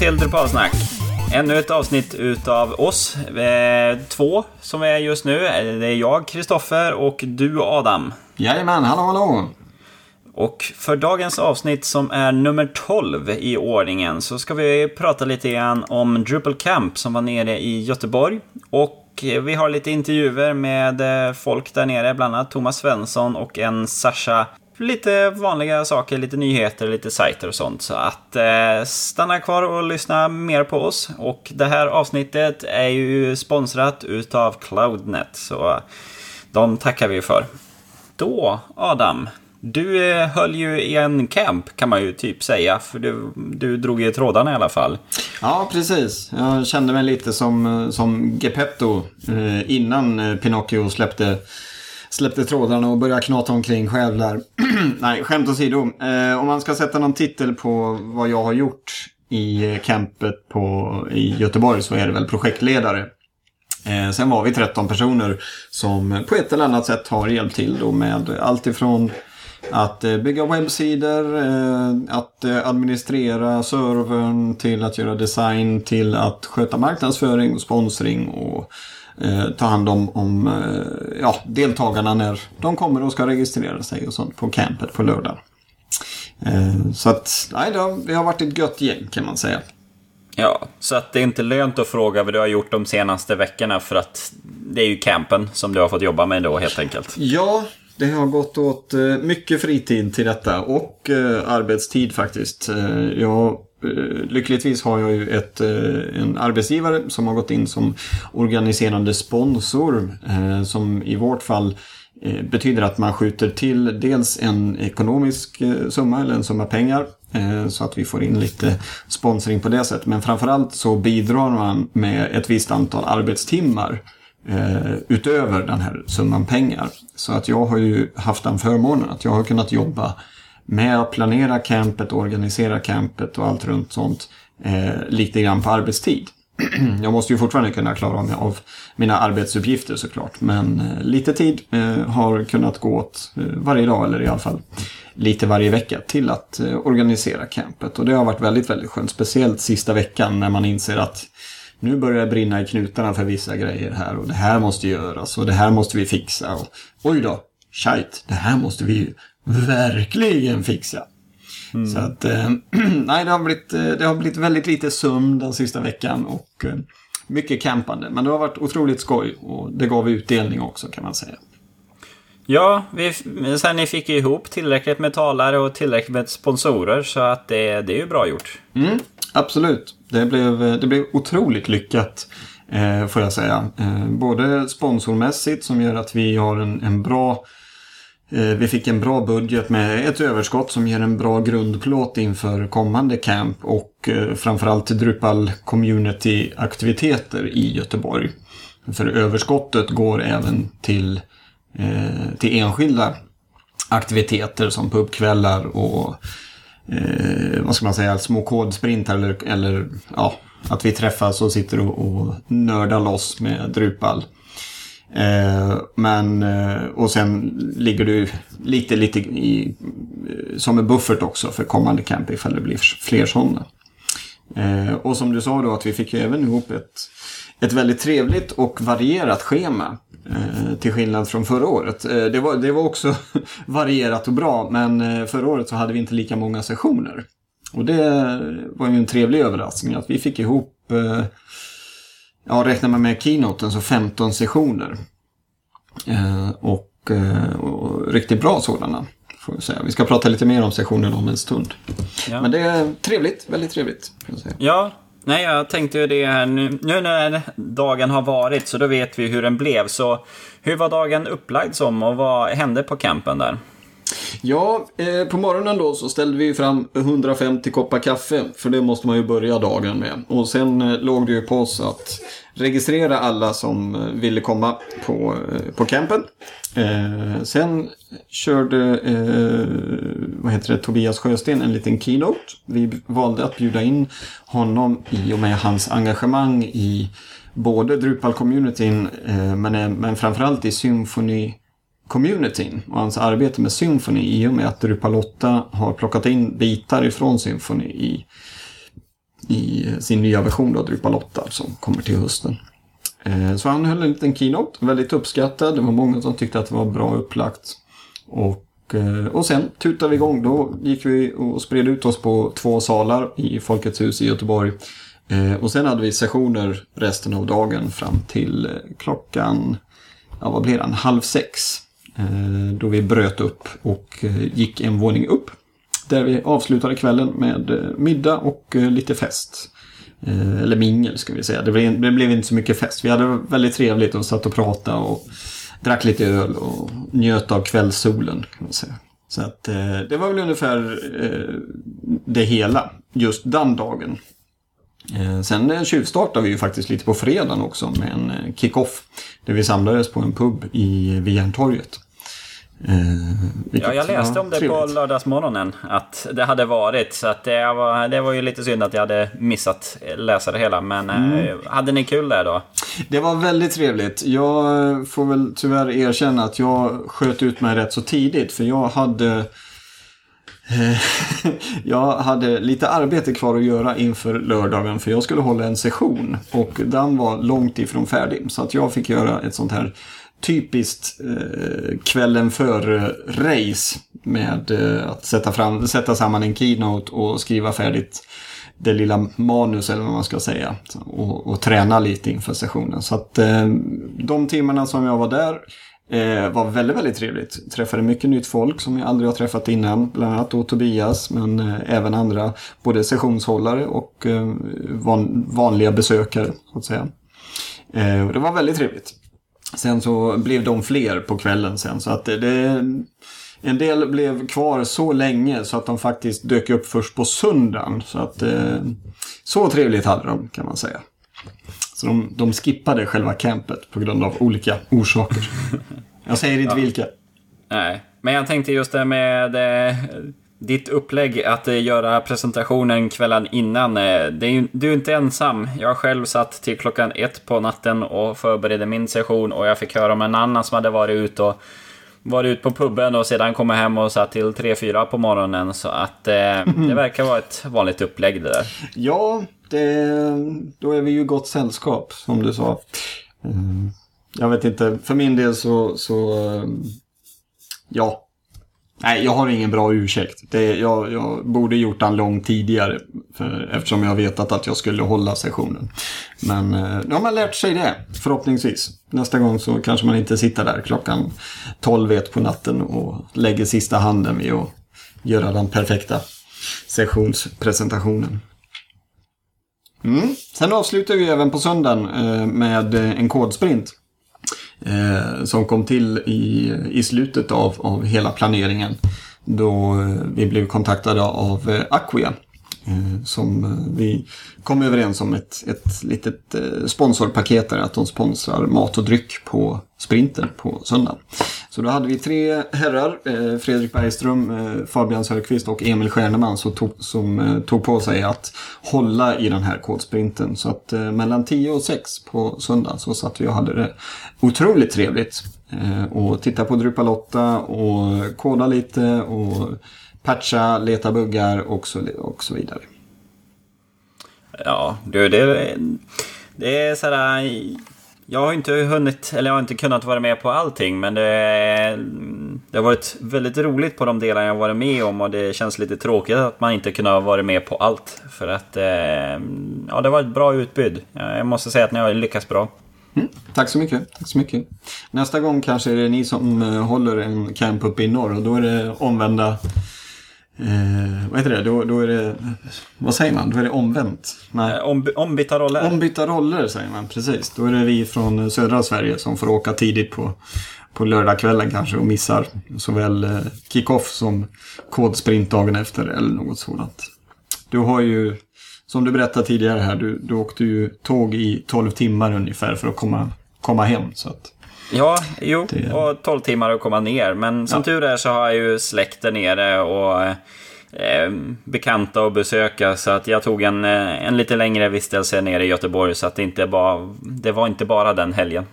till Drupalsnack. Ännu ett avsnitt utav oss. Eh, två som är just nu. Det är jag, Kristoffer, och du, Adam. Jajamän, hallå hallå! Och för dagens avsnitt som är nummer 12 i ordningen så ska vi prata lite grann om Drupal Camp som var nere i Göteborg. Och vi har lite intervjuer med eh, folk där nere, bland annat Thomas Svensson och en Sasha lite vanliga saker, lite nyheter, lite sajter och sånt. Så att eh, stanna kvar och lyssna mer på oss. Och det här avsnittet är ju sponsrat utav Cloudnet. Så de tackar vi för. Då, Adam. Du eh, höll ju i en camp kan man ju typ säga. För du, du drog i trådarna i alla fall. Ja, precis. Jag kände mig lite som, eh, som Geppetto eh, innan eh, Pinocchio släppte släppte trådarna och började knata omkring själv där. Nej, skämt åsido. Eh, om man ska sätta någon titel på vad jag har gjort i eh, campet på, i Göteborg så är det väl projektledare. Eh, sen var vi 13 personer som på ett eller annat sätt har hjälpt till då med allt ifrån att eh, bygga webbsidor, eh, att administrera servern, till att göra design, till att sköta marknadsföring och sponsring och eh, ta hand om, om eh, ja, deltagarna när de kommer och ska registrera sig och sånt på campet på lördag. Eh, så att, nej, det har, det har varit ett gött gäng kan man säga. Ja, så att det är inte lönt att fråga vad du har gjort de senaste veckorna för att det är ju campen som du har fått jobba med då helt enkelt. Ja, det har gått åt eh, mycket fritid till detta och eh, arbetstid faktiskt. Eh, jag Eh, lyckligtvis har jag ju ett, eh, en arbetsgivare som har gått in som organiserande sponsor. Eh, som i vårt fall betyder att man skjuter till dels en ekonomisk summa eller en summa pengar. Så att vi får in lite sponsring på det sättet. Men framförallt så bidrar man med ett visst antal arbetstimmar utöver den här summan pengar. Så att jag har ju haft den förmånen att jag har kunnat jobba med att planera campet, organisera campet och allt runt sånt eh, lite grann på arbetstid. Jag måste ju fortfarande kunna klara mig av mina arbetsuppgifter såklart. Men eh, lite tid eh, har kunnat gå åt eh, varje dag eller i alla fall lite varje vecka till att eh, organisera campet. Och det har varit väldigt, väldigt skönt. Speciellt sista veckan när man inser att nu börjar det brinna i knutarna för vissa grejer här och det här måste göras och det här måste vi fixa. Och, oj då, shit, det här måste vi verkligen fixa. Mm. Så att, eh, nej, det har, blivit, eh, det har blivit väldigt lite sömn den sista veckan och eh, mycket campande. Men det har varit otroligt skoj och det gav utdelning också kan man säga. Ja, vi, sen ni fick ihop tillräckligt med talare och tillräckligt med sponsorer så att det, det är ju bra gjort. Mm, absolut, det blev, det blev otroligt lyckat. Eh, får jag säga. Eh, både sponsormässigt som gör att vi har en, en bra Eh, Eh, vi fick en bra budget med ett överskott som ger en bra grundplåt inför kommande camp och eh, framförallt Drupal community-aktiviteter i Göteborg. För överskottet går även till, eh, till enskilda aktiviteter som pubkvällar och eh, vad ska man säga, små kodsprintar eller, eller ja, att vi träffas och sitter och, och nördar loss med Drupal. Eh, men, eh, och sen ligger du lite, lite i, eh, som en buffert också för kommande camp ifall det blir fler sådana. Och som du sa då att vi fick ju även ihop ett, ett väldigt trevligt och varierat schema. Till skillnad från förra året. Det, var, det var också varierat och bra men förra året så hade vi inte lika många sessioner. Och det var ju en trevlig överraskning att vi fick ihop ja, räknar man med keynoten så 15 sessioner. Eh, och, eh, och, riktigt bra sådana. Får jag säga. Vi ska prata lite mer om sessionen om en stund. Ja. Men det är trevligt, väldigt trevligt. Ja, nej jag tänkte ju det här nu, nu när dagen har varit så då vet vi hur den blev. Så hur var dagen upplagd som och vad hände på campen där? Ja, eh, på morgonen då så ställde vi fram 150 koppar kaffe. För det måste man ju börja dagen med. Och sen eh, låg det ju på oss att registrera alla som eh, ville komma på, eh, på campen. Eh, sen körde eh, vad heter det, Tobias Sjösten en liten keynote. Vi valde att bjuda in honom i och med hans engagemang i både Drupal-communityn eh, men, eh, men framförallt i symfoni communityn och hans arbete med Symfony i och med att Drupal 8 har plockat in bitar ifrån Symfony i i sin nya version av Drupal 8 som kommer till hösten. Eh, så han höll en liten keynote, väldigt uppskattad. Det var många som tyckte att det var bra upplagt. Och, eh, och sen tutade vi igång. Då gick vi och spred ut oss på två salar i Folkets hus i Göteborg. Eh, och sen hade vi sessioner resten av dagen fram till klockan, ja vad blir det, halv sex. Eh, då vi bröt upp och eh, gick en våning upp. Där vi avslutade kvällen med eh, middag och lite fest. Eller mingel ska vi säga. Det blev, det blev, inte så mycket fest. Vi hade väldigt trevligt och satt och pratade och drack lite öl och njöt av kvällssolen kan man säga. Så att det var väl ungefär det hela just den dagen. Sen tjuvstartade vi ju faktiskt lite på fredagen också med en kick-off. Där vi samlades på en pub i Järntorget. Eh, ja, jag läste om det trevligt. på lördagsmorgonen. Att det hade varit. Så att det, var, det var ju lite synd att jag hade missat läsa det hela. Men eh, mm. hade ni kul där då? Det var väldigt trevligt. Jag får väl tyvärr erkänna att jag sköt ut mig rätt så tidigt. För jag hade... Jag hade lite arbete kvar att göra inför lördagen för jag skulle hålla en session och den var långt ifrån färdig. Så att jag fick göra ett sånt här typiskt eh, kvällen före-race med eh, att sätta, fram, sätta samman en keynote och skriva färdigt det lilla manus eller vad man ska säga. Och, och träna lite inför sessionen. Så att eh, de timmarna som jag var där eh, var väldigt, väldigt trevligt. Träffade mycket nytt folk som jag aldrig har träffat innan. Bland annat då Tobias men eh, även andra. Både sessionshållare och eh, van, vanliga besökare så att säga. Eh, och det var väldigt trevligt. Sen så blev de fler på kvällen sen så att det, det, en del blev kvar så länge så att de faktiskt dök upp först på söndagen. Så att eh, så trevligt hade de kan man säga. Så de, de skippade själva campet på grund av olika orsaker. Jag säger inte ja. vilka. Nej, men jag tänkte just det med eh, ditt upplägg att eh, göra presentationen kvällen innan, eh, det är du är inte ensam. Jag själv satt till klockan ett på natten och förberedde min session och jag fick höra om en annan som hade varit ute och varit ute på puben och sedan kommit hem och satt till 3-4 på morgonen. Så att eh, det verkar vara ett vanligt upplägg det där. Ja, det, eh, då är vi ju gott sällskap som du sa. Eh, jag vet inte, för min del så, så eh, ja, Nej, jag har ingen bra ursäkt. Det, jag, jag borde gjort den långt tidigare. För, eftersom jag vetat att jag skulle hålla sessionen. Men nu har man lärt sig det, förhoppningsvis. Nästa gång så kanske man inte sitter där klockan 12 ett på natten och lägger sista handen vid att göra den perfekta sessionspresentationen. Mm. Sen avslutar vi även på söndagen eh, med eh, en kodsprint eh, som kom till i, i slutet av, av hela planeringen. Då vi blev kontaktade av Aquia som vi kom överens om ett, ett litet sponsorpaket där, att de sponsrar mat och dryck på sprinten på söndag. Så då hade vi tre herrar, eh, Fredrik Bergström, eh, Fabian Söderqvist och Emil Stjärneman som tog, som eh, tog på sig att hålla i den här kodsprinten. Så att mellan 10 och 6 på söndag så satt vi och hade det otroligt trevligt. Och titta på Drupalotta och koda lite och patcha, leta buggar och så, och så vidare. Ja, du, det, det är sådär... Jag har inte hunnit, eller jag har inte kunnat vara med på allting, men det, det har varit väldigt roligt på de delar jag varit med om och det känns lite tråkigt att man inte kunnat vara med på allt. För att, eh, ja, det var ett bra utbud. Jag måste säga att ni har lyckats bra. Mm, tack så mycket. Tack så mycket. Nästa gång kanske är det ni som eh, håller en camp uppe i norr och då är det omvända Eh, vad heter det? Då, då är det... Vad säger man? Då är det omvänt. Nej. Eh, om, ombytta roller. Ombytta roller säger man, precis. Då är det vi från södra Sverige som får åka tidigt på, på lördagskvällen kanske och missar såväl eh, kick-off som kodsprint dagen efter eller något sådant. Du har ju, som du berättade tidigare här, du, du åkte ju tåg i 12 timmar ungefär för att komma, komma hem. Så att... Ja, jo, det... och 12 timmar att komma ner. Men som ja. tur är så har jag ju släkt där nere och eh, bekanta att besöka. Så att jag tog en, eh, en lite längre vistelse nere i Göteborg. Så att det inte bara, det var inte bara den helgen.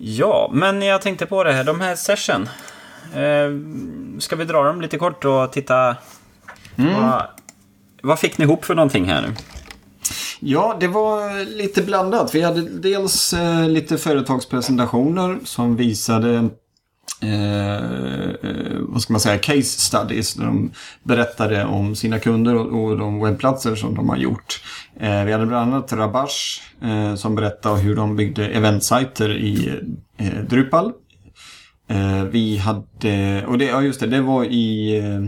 Ja, men jag tänkte på det här, de här session. Eh, ska vi dra dem lite kort och titta? Mm. Vad, vad fick ni ihop för någonting här nu? Ja, det var lite blandat. Vi hade dels eh, lite företagspresentationer som visade eh, eh, vad ska man säga, case studies. Där de berättade om sina kunder och, och de webbplatser som de har gjort. Eh, vi hade bland annat Rabash eh, som berättade hur de byggde eventsajter i eh, Drupal. Eh, vi hade, och det, ja just det, det var i eh,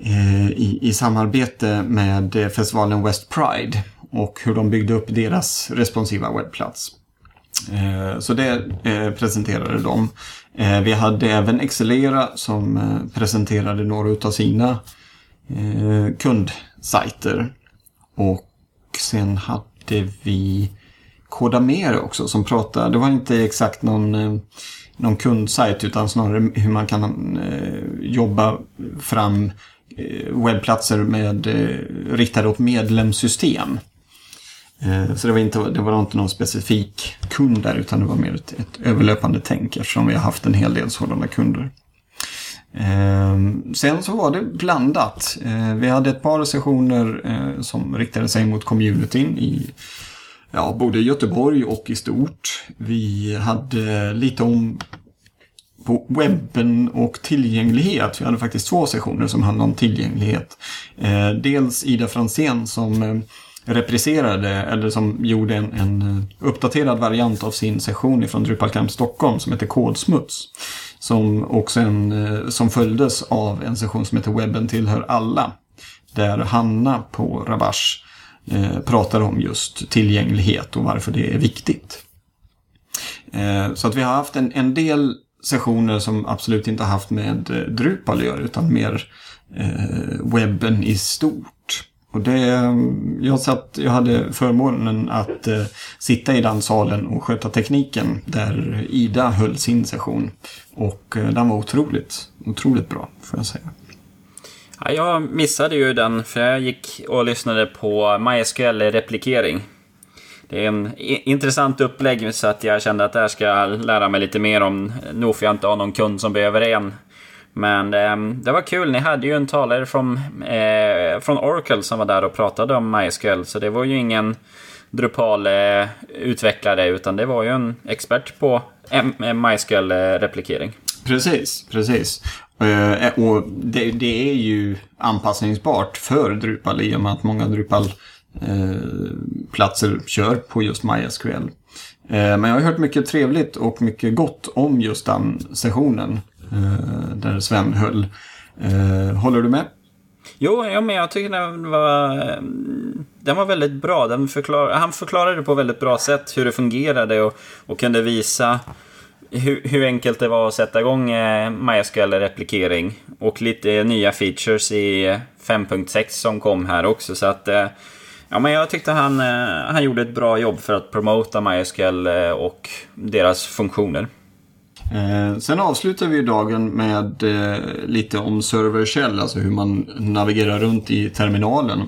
Eh, i, i samarbete med eh, festivalen West Pride och hur de byggde upp deras responsiva webbplats. Eh, så det presenterade de. Vi hade även Excelera som presenterade några av sina kundsajter. Och sen hade vi Kodamere också som pratade, det var inte exakt någon, någon kundsajt utan snarare hur man kan jobba fram Eh, webbplatser med eh, riktade åt medlemssystem. Eh, så det var, inte, det var inte någon specifik kund där utan det var mer ett, ett överlöpande tänk eftersom vi har haft en hel del sådana kunder. Eh, sen så var det blandat. Eh, vi hade ett par sessioner eh, som riktade sig mot communityn i ja, både Göteborg och i stort. Vi hade lite om på webben och tillgänglighet. Vi hade faktiskt två sessioner som handlade om tillgänglighet. Eh, dels Ida Fransén som eh, repriserade eller som gjorde en, en eh, uppdaterad variant av sin session från Drupal Camp Stockholm som heter Kodsmuts. Som också en, som följdes av en session som heter Webben tillhör alla. Där Hanna på Rabash eh, pratar om just tillgänglighet och varför det är viktigt. Eh, så att vi har haft en, en del sessioner som absolut inte haft med eh, Drupal att göra utan mer eh, webben i stort. Och det, eh, jag, satt, jag hade förmånen att eh, sitta i den salen och sköta tekniken där Ida höll sin session. Och eh, den var otroligt, otroligt bra får jag säga. Ja, jag missade ju den för jag gick och lyssnade på MySQL-replikering. Det är en intressant upplägg så att jag kände att där ska jag lära mig lite mer om. Nog för jag inte har någon kund som behöver en men eh, det var kul, ni hade ju en talare från, eh, från Oracle som var där och pratade om MySQL. Så det var ju ingen Drupal-utvecklare eh, utan det var ju en expert på eh, MySQL-replikering. Eh, precis, precis. Och det, det, är ju anpassningsbart för Drupal i och med att många Drupal Eh, platser kör på just MySQL. Eh, men jag har hört mycket trevligt och mycket gott om just den sessionen. Eh, där Sven höll. Håller du med? Jo, ja, men jag tycker den var, den var väldigt bra. Den förklar, han förklarade på väldigt bra sätt hur det fungerade och, och kunde visa hur, hur, enkelt det var att sätta igång MySQL-replikering. Och lite nya features i 5.6 som kom här också. Så att, ja, men jag tyckte han, eh, han gjorde ett bra jobb för att promota MySQL eh, och deras funktioner. Eh, sen avslutar vi dagen med eh, lite om server shell, alltså hur man navigerar runt i terminalen.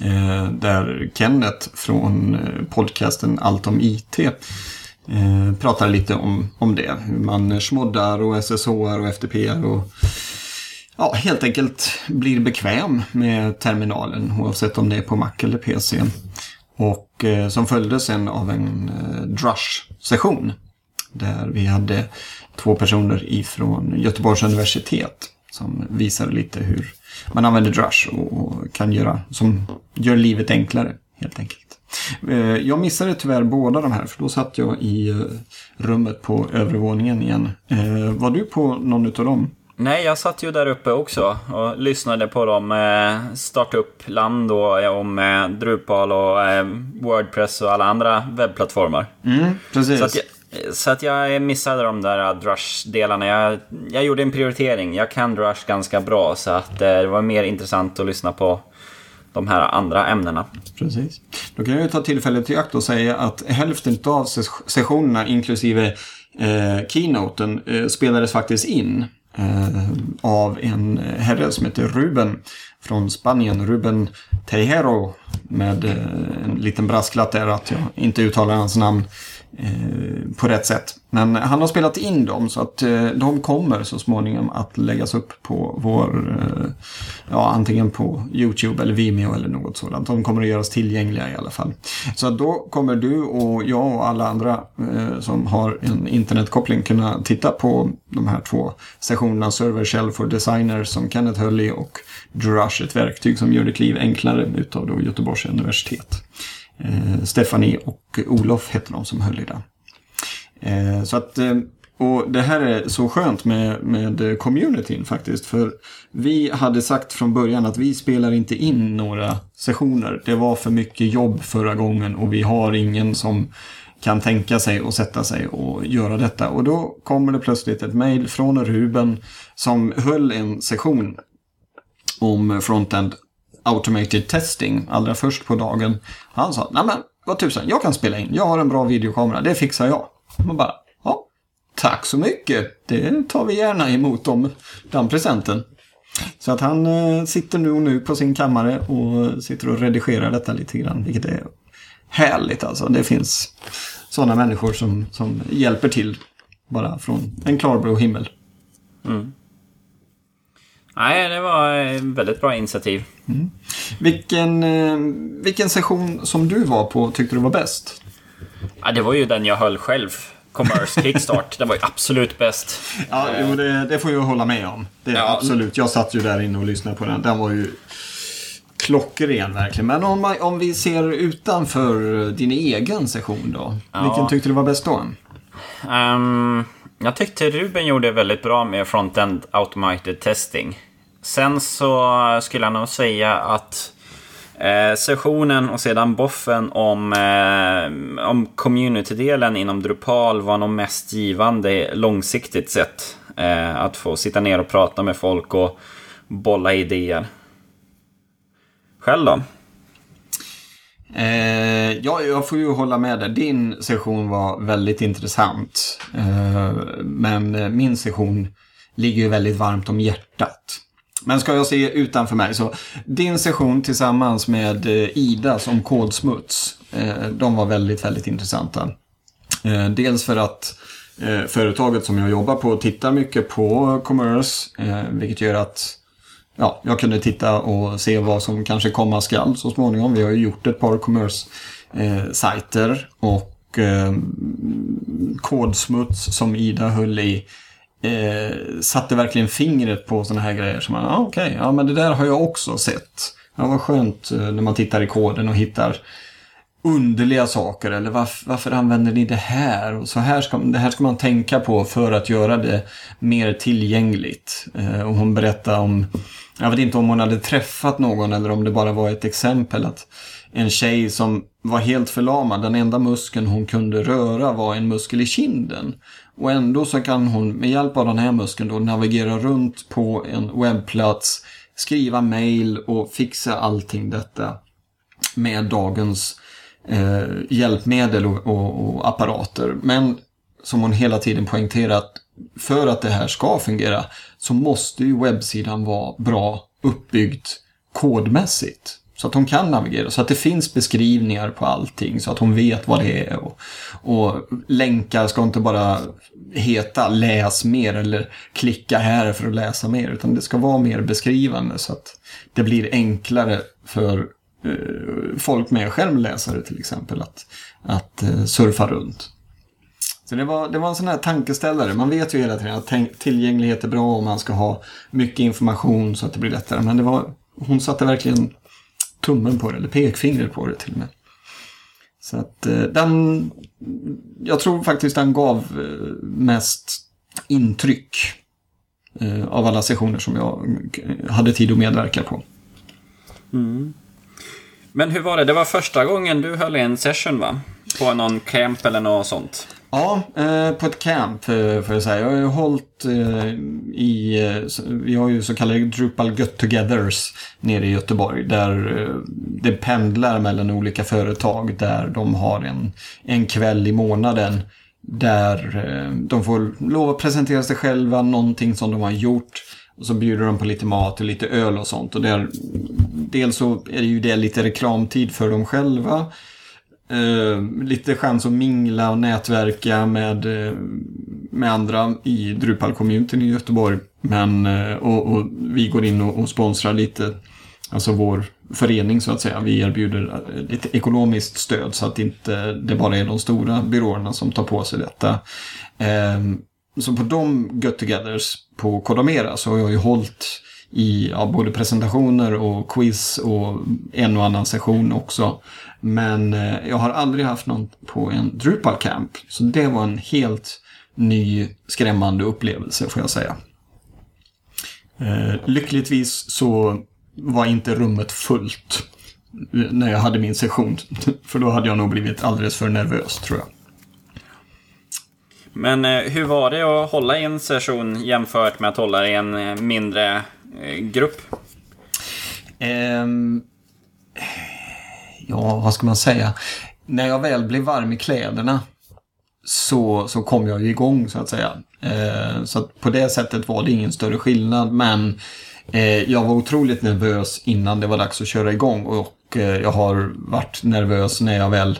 Eh, där Kenneth från eh, podcasten Allt om IT eh, pratar lite om, om det. Hur man smoddar och SSHR och FTPR och ja, helt enkelt blir bekväm med terminalen oavsett om det är på Mac eller PC. Och eh, som följdes sen av en eh, Drush-session där vi hade två personer ifrån Göteborgs universitet som visade lite hur man använder Drush och kan göra, som gör livet enklare helt enkelt. Eh, jag missade tyvärr båda de här för då satt jag i eh, rummet på övervåningen igen. Eh, var du på någon av dem? Nej, jag satt ju där uppe också och lyssnade på dem startup-land då om Drupal och Wordpress och alla andra webbplattformar. Mm, precis. Så att jag, så att jag missade de där Drush-delarna. Jag, jag gjorde en prioritering. Jag kan Drush ganska bra så att eh, det var mer intressant att lyssna på de här andra ämnena. Precis. Då kan jag ta tillfället i akt och säga att hälften av sessionerna inklusive eh, keynoten eh, spelades faktiskt in eh, Eh, av en herre som heter Ruben från Spanien, Ruben Tejero, med eh, en liten brasklapp där att jag inte uttalar hans namn. eh, Eh, på rätt sätt. Men han har spelat in dem så att eh, de kommer så småningom att läggas upp på vår, eh, ja antingen på YouTube eller Vimeo eller något sådant. De kommer att göras tillgängliga i alla fall. Så att då kommer du och jag och alla andra eh, som har en internetkoppling kunna titta på de här två sessionerna Server Shell for Designers som Kenneth höll i och Drush, ett verktyg som gör ditt liv enklare utav då Göteborgs universitet. Eh, Stephanie och Olof hette de som höll i den. Eh, så att, eh, och det här är så skönt med, med communityn faktiskt. För vi hade sagt från början att vi spelar inte in några sessioner. Det var för mycket jobb förra gången och vi har ingen som kan tänka sig att sätta sig och göra detta. Och då kommer det plötsligt ett mejl från Ruben som höll en session om frontend automated testing allra först på dagen. Han sa, nej men vad tusan, jag kan spela in, jag har en bra videokamera, det fixar jag. Man bara, ja, tack så mycket, det tar vi gärna emot om den presenten. Så att han eh, sitter nu och nu på sin kammare och sitter och redigerar detta lite grann, vilket är härligt alltså. Det finns sådana människor som, som hjälper till bara från en klarblå himmel. Mm. Nej, det var ett väldigt bra initiativ. Mm. Vilken, eh, vilken session som du var på tyckte du var bäst? Ja, det var ju den jag höll själv. Commerce Kickstart. den var ju absolut bäst. Ja, jo, det, det, får jag hålla med om. Det, ja. Absolut. Jag satt ju där inne och lyssnade på den. Den var ju klockren verkligen. Men om, om vi ser utanför din egen session då. Ja. Vilken tyckte du var bäst då? Um, jag tyckte Ruben gjorde väldigt bra med Frontend Automated Testing. Sen så skulle jag nog säga att eh, sessionen och sedan boffen om, eh, om community-delen inom Drupal var nog mest givande långsiktigt sett. Eh, att få sitta ner och prata med folk och bolla idéer. Själv då? Eh, ja, jag får ju hålla med dig. Din session var väldigt intressant. Eh, men min session ligger ju väldigt varmt om hjärtat. Men ska jag se utanför mig så din session tillsammans med eh, Ida som kodsmuts. Eh, de var väldigt, väldigt intressanta. Eh, dels för att företaget som jag jobbar på tittar mycket på commerce. Vilket gör att ja, jag kunde titta och se vad som kanske komma skall så småningom. Vi har ju gjort ett par commerce-sajter och kodsmuts som Ida höll i eh, satte verkligen fingret på sådana här grejer. Som man, ah, okej, okay, ja men det där har jag också sett. Ja, vad skönt eh, när man tittar i koden och hittar underliga saker. Eller varför, varför använder ni det här? Och så här ska, det här ska man tänka på för att göra det mer tillgängligt. Eh, och hon berättade om, jag vet inte om hon hade träffat någon eller om det bara var ett exempel. att en tjej som var helt förlamad. Den enda muskeln hon kunde röra var en muskel i kinden. Och ändå så kan hon med hjälp av den här muskeln då navigera runt på en webbplats, skriva mail och fixa allting detta med dagens eh, hjälpmedel och, och, och, apparater. Men som hon hela tiden poängterat, för att det här ska fungera så måste ju webbsidan vara bra uppbyggd kodmässigt. Så att hon kan navigera, så att det finns beskrivningar på allting, så att hon vet vad det är. Och, och länkar ska inte bara heta läs mer eller klicka här för att läsa mer, utan det ska vara mer beskrivande så att det blir enklare för eh, folk med skärmläsare till exempel att, att eh, surfa runt. Så det var, det var en sån här tankeställare. Man vet ju hela tiden att tillgänglighet är bra om man ska ha mycket information så att det blir lättare. Men det var, hon satte verkligen tummen på det, eller pekfingret på det till och med. Så att eh, den, jag tror faktiskt den gav eh, mest intryck eh, av alla sessioner som jag hade tid att medverka på. Mm. Men hur var det? Det var första gången du höll en session va? På någon camp eller något sånt? Ja, eh, på ett camp eh, får jag säga. Jag har ju hållit eh, i, vi har ju så kallade Drupal Get-togethers nere i Göteborg. Där det pendlar mellan olika företag där de har en, en kväll i månaden. Där de får lov att presentera sig själva, någonting som de har gjort. Och så bjuder de på lite mat och lite öl och sånt. Och där, dels så är det ju det lite reklamtid för dem själva. Eh, lite chans att mingla och nätverka med, eh, med andra i Drupal-communityn i Göteborg. Men, eh, och, och, vi går in och, och sponsrar lite, alltså vår förening så att säga. Vi erbjuder eh, lite ekonomiskt stöd så att inte det bara är de stora byråerna som tar på sig detta. Så på de get-togethers på Kodamera så har jag ju hållit i ja, både presentationer och quiz och en och annan session också. Men eh, jag har aldrig haft någon på en Drupal Camp. Så det var en helt ny skrämmande upplevelse får jag säga. Eh, lyckligtvis så var inte rummet fullt eh, när jag hade min session. För då hade jag nog blivit alldeles för nervös tror jag. Men eh, hur var det att hålla i en session jämfört med att hålla i en eh, mindre Eh, grupp? Um, ja, vad ska man säga? När jag väl blev varm i kläderna så, så kom jag igång så att säga. Eh, så att på det sättet var det ingen större skillnad. Men eh, jag var otroligt nervös innan det var dags att köra igång. Och jag har varit nervös när jag väl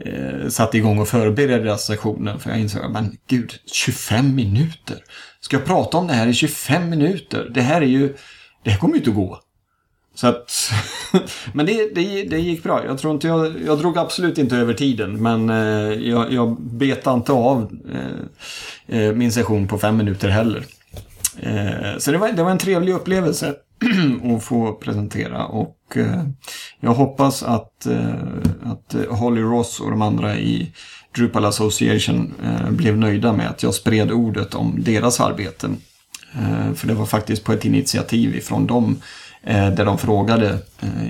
eh, satte igång och förberedde sessionen. För jag insåg, men gud, 25 minuter. Ska jag prata om det här i 25 minuter? Det här är ju, det här kommer ju inte att gå. Så att, men det, det, det gick bra. Jag tror inte jag, jag drog absolut inte över tiden. Men eh, jag, jag betade inte av eh, eh, min session på fem minuter heller. Eh, så det var, det var en trevlig upplevelse att få presentera. Och eh, jag hoppas att, eh, att Holly Ross och de andra i Drupal Association eh, blev nöjda med att jag spred ordet om deras arbete. Eh, för det var faktiskt på ett initiativ ifrån dem eh, där de frågade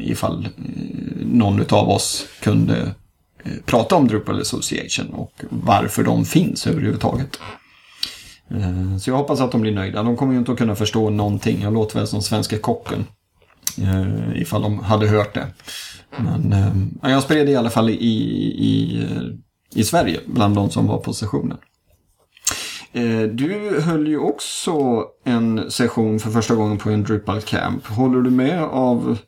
ifall någon av oss kunde prata om Drupal Association och varför de finns överhuvudtaget. Eh, så jag hoppas att de blir nöjda. De kommer ju inte att kunna förstå någonting. Jag låter väl som svenska kocken. Eh, ifall de hade hört det. Men eh, jag spred det i alla fall i, i, i Sverige bland de som var på sessionen. Du höll ju också en session för första gången på en Drupal Camp. Håller du med av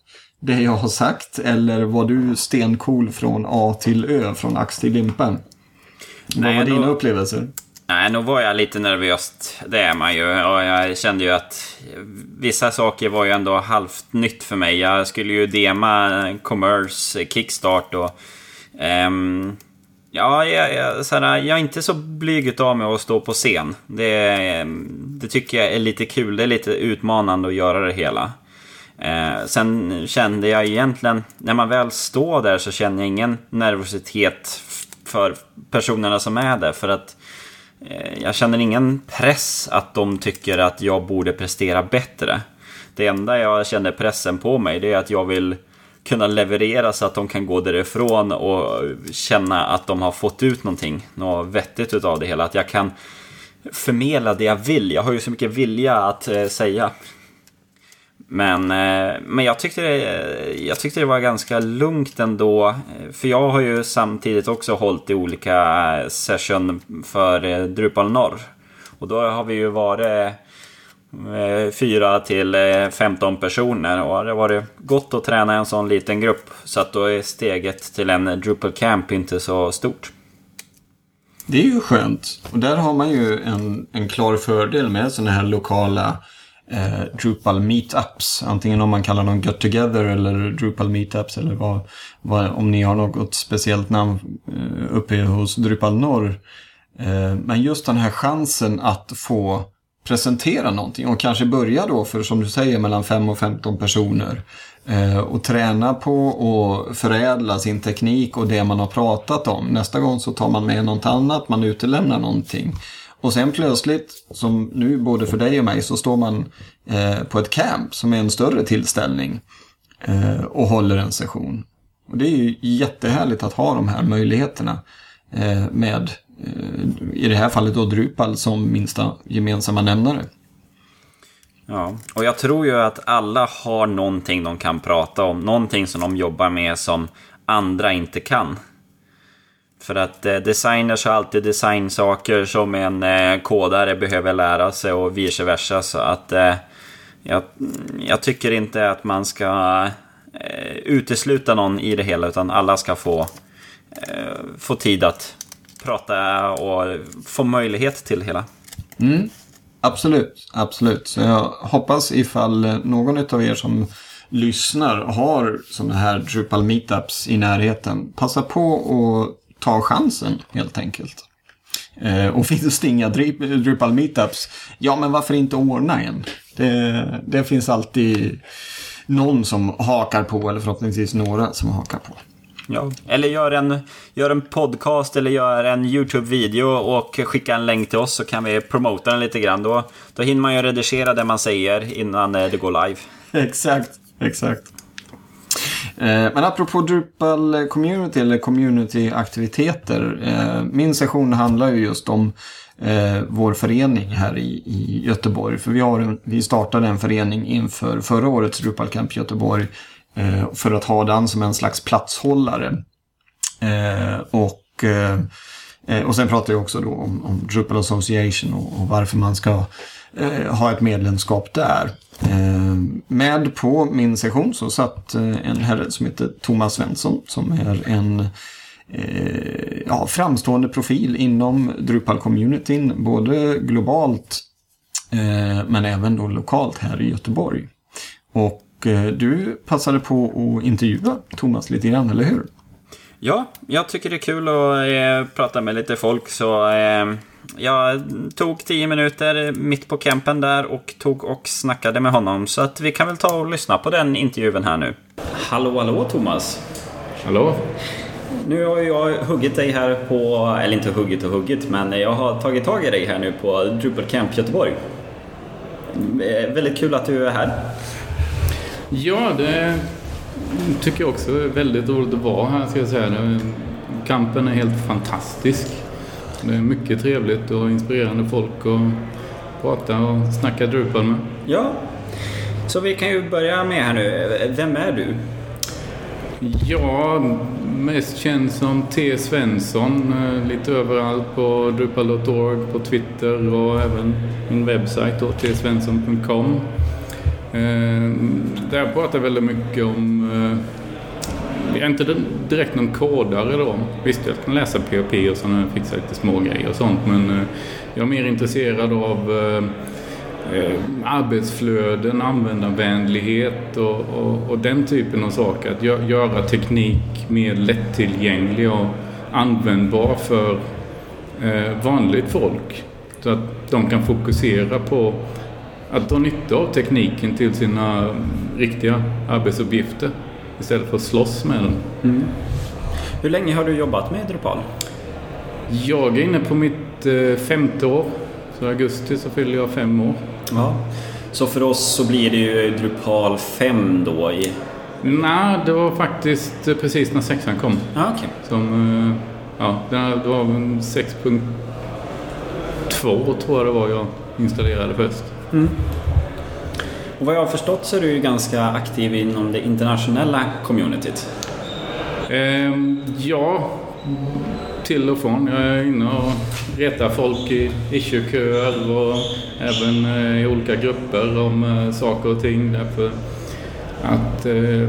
det jag har sagt eller var du stencool från A till Ö, från ax till limpa? Vad var dina upplevelser? Nej, nog var jag lite nervös. Det är man ju. Och jag kände ju att vissa saker var ju ändå halvt nytt för mig. Jag skulle ju dema Commerce, Kickstart och... Um, ja, jag, jag, såhär, jag är inte så blyg av mig att stå på scen. Det, det tycker jag är lite kul. Det är lite utmanande att göra det hela. Eh, sen kände jag egentligen, när man väl står där så känner jag ingen nervositet för personerna som är där. För att Eh, jag känner ingen press att de tycker att jag borde prestera bättre. Det enda jag känner pressen på mig det är att jag vill kunna leverera så att de kan gå därifrån och känna att de har fått ut någonting, något vettigt utav det hela. Att jag kan förmedla det jag vill. Jag har ju så mycket vilja att eh, säga. Men, eh, men jag, tyckte det, jag tyckte det var ganska lugnt ändå. För jag har ju samtidigt också hållit i olika eh, session för eh, Drupal Norr. Och då har vi ju varit eh, fyra till 15 personer och det har varit gott att träna en sån liten grupp. Så att då är steget till en Drupal Camp inte så stort. Det är ju skönt. Och där har man ju en, en klar fördel med sådana här lokala eh, Drupal meetups. Antingen om man kallar dem Get Together eller Drupal meetups eller vad, vad, om ni har något speciellt namn eh, uppe hos Drupal Norr. Eh, men just den här chansen att få presentera någonting och kanske börja då för som du säger mellan 5 och 15 personer. Eh, och träna på och förädla sin teknik och det man har pratat om. Nästa gång så tar man med något annat, man utelämnar någonting. Och sen plötsligt, som nu både för dig och mig, så står man eh, på ett camp som är en större tillställning eh, och håller en session. Och det är ju jättehärligt att ha de här möjligheterna eh, med, eh, i det här fallet då Drupal som minsta gemensamma nämnare. Ja, och jag tror ju att alla har någonting de kan prata om, någonting som de jobbar med som andra inte kan. För att eh, designers har alltid designsaker som en eh, kodare behöver lära sig och vice versa. Så att eh, jag, jag tycker inte att man ska eh, utesluta någon i det hela, utan alla ska få, eh, få tid att prata och få möjlighet till det hela. Mm. Absolut, absolut. Så jag hoppas ifall någon av er som lyssnar har sådana här Drupal meetups i närheten. Passa på att ta chansen helt enkelt. Eh, och finns det inga Drupal meetups, ja men varför inte ordna en? Det, det finns alltid någon som hakar på eller förhoppningsvis några som hakar på. Ja. Eller gör en, gör en podcast eller gör en YouTube-video och skicka en länk till oss så kan vi promota den lite grann. Då, då hinner man ju redigera det man säger innan eh, det går live. Exakt, exakt. Eh, men apropå Drupal community eller community-aktiviteter. Eh, min session handlar ju just om eh, vår förening här i, i Göteborg. För vi, har en, vi startade en förening inför förra årets Drupal Camp Göteborg Eh, för att ha den som en slags platshållare. Eh, och, eh, eh och sen pratar jag också då om, om Drupal Association och, och varför man ska Eh, ha ett medlemskap där. Eh, med på min session så satt eh, en herre som heter Thomas Svensson som är en ja, framstående profil inom Drupal-communityn, både globalt men även då lokalt här i Göteborg. Och du passade på att intervjua Thomas lite grann, eller hur? Ja, jag tycker det är kul att eh, prata med lite folk så eh, jag tog tio minuter mitt på campen där och tog och snackade med honom. Så att vi kan väl ta och lyssna på den intervjun här nu. Hallå, hallå Thomas! Hallå! Nu har jag huggit dig här på, eller inte huggit och huggit, men jag har tagit tag i dig här nu på Drupal Camp Göteborg. Eh, väldigt kul att du är här. Ja, det tycker jag också är väldigt roligt att vara här ska jag säga. Kampen är helt fantastisk. Det är mycket trevligt och inspirerande folk att prata och snacka Drupal med. Ja, så vi kan ju börja med här nu. Vem är du? Ja, mest känd som T. Svensson. Eh, lite överallt på drupal.org, på Twitter och även min webbsajt tsvensson.com. Eh, där jag pratar väldigt mycket om eh, jag är inte direkt någon kodare då. Visst, jag kan läsa PHP och sådana, fixa lite små grejer och sånt. Men eh, jag är mer intresserad av eh, eh, arbetsflöden, användarvänlighet och, och, och, den typen av saker. Att göra teknik mer lättillgänglig och användbar för vanligt folk. Så att de kan fokusera på att dra nytta av tekniken till sina riktiga arbetsuppgifter istället för att slåss med den. Mm. Hur länge har du jobbat med Drupal? Jag är inne på mitt eh, femte år. Så i augusti så fyller jag fem år. Ja. Så för oss så blir det ju Drupal 5 då? I... Nej, det var faktiskt precis när sexan kom. Ah, okay. Som, eh, ja, det var 6.2 tror jag det var jag installerade först. Mm. Och vad jag har förstått så är du ju ganska aktiv inom det internationella communityt. Eh, ja, till och från. Jag är inne och retar folk i issue-köer och även eh, i olika grupper om eh, saker och ting. Därför att eh,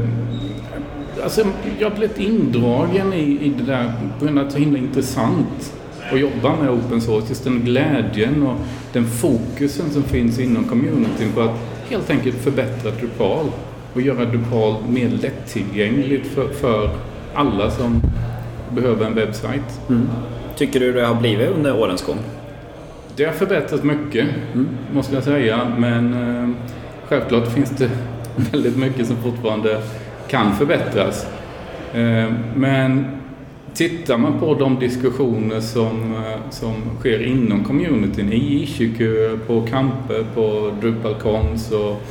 alltså, jag har blivit indragen i, i det där på grund av att det är så himla intressant att jobba med open source. Just den glädjen och den fokusen som finns inom communityn på att helt enkelt förbättra Drupal och göra Drupal mer lättillgängligt för, för alla som behöver en webbsajt. Mm. Tycker du det har blivit under årens gång? Det har förbättrats mycket, mm. måste jag säga. Men eh, självklart finns det väldigt mycket som fortfarande kan förbättras. Eh, men Tittar man på de diskussioner som, eh, som sker inom communityn, i Ishiku, på kamper, på DrupalCons och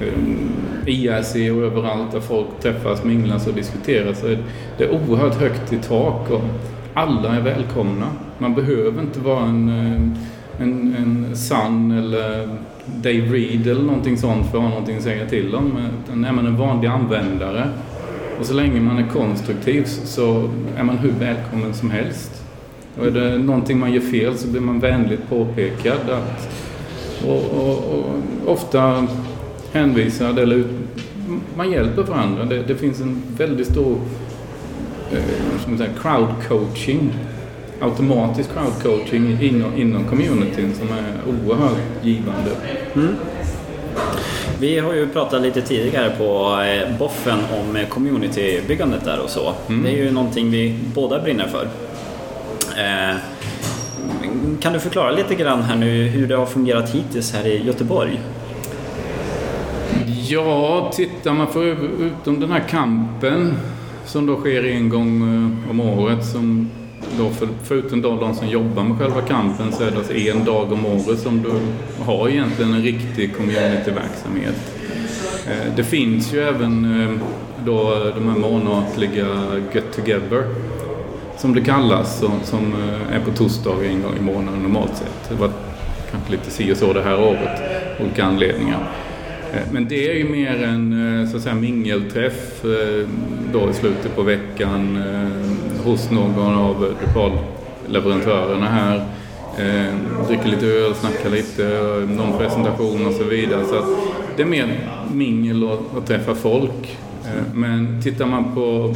eh, um, IRC och överallt där folk träffas, minglas och diskuterar så är det oerhört högt i tak och alla är välkomna. Man behöver inte vara en, eh, en, en sann eller Dave Reed eller någonting sånt för att ha någonting att säga till om. Utan är man en vanlig användare och så länge man är konstruktiv så är man hur välkommen som helst. Och är det någonting man gör fel så blir man vänligt påpekad. Att, och, och, och ofta hänvisad eller man hjälper varandra. Det, det finns en väldigt stor eh, säga, crowd coaching automatisk crowd coaching inom, inom communityn som är oerhört givande. Mm. Vi har ju pratat lite tidigare på eh, Boffen om communitybyggandet där och så. Mm. Det är ju någonting vi båda brinner för. Eh, kan du förklara lite grann här nu hur det har fungerat hittills här i Göteborg? Ja, tittar man förutom den här kampen som då sker en gång eh, om året som då för, förutom då de som jobbar med själva kampen så är det alltså en dag om året som du har egentligen en riktig communityverksamhet. Eh, det finns ju även eh, då de här månatliga Get Together som det kallas som, som eh, är på torsdagar en gång i månaden normalt sett. Det var kanske lite si och så det här året, olika anledningar. Men det är ju mer en så att säga, mingelträff då i slutet på veckan hos någon av lokalleverantörerna här. Eh, dricker lite öl, snackar lite, någon presentation och så vidare. Så det är mer mingel och, och träffa folk. Eh, men tittar man på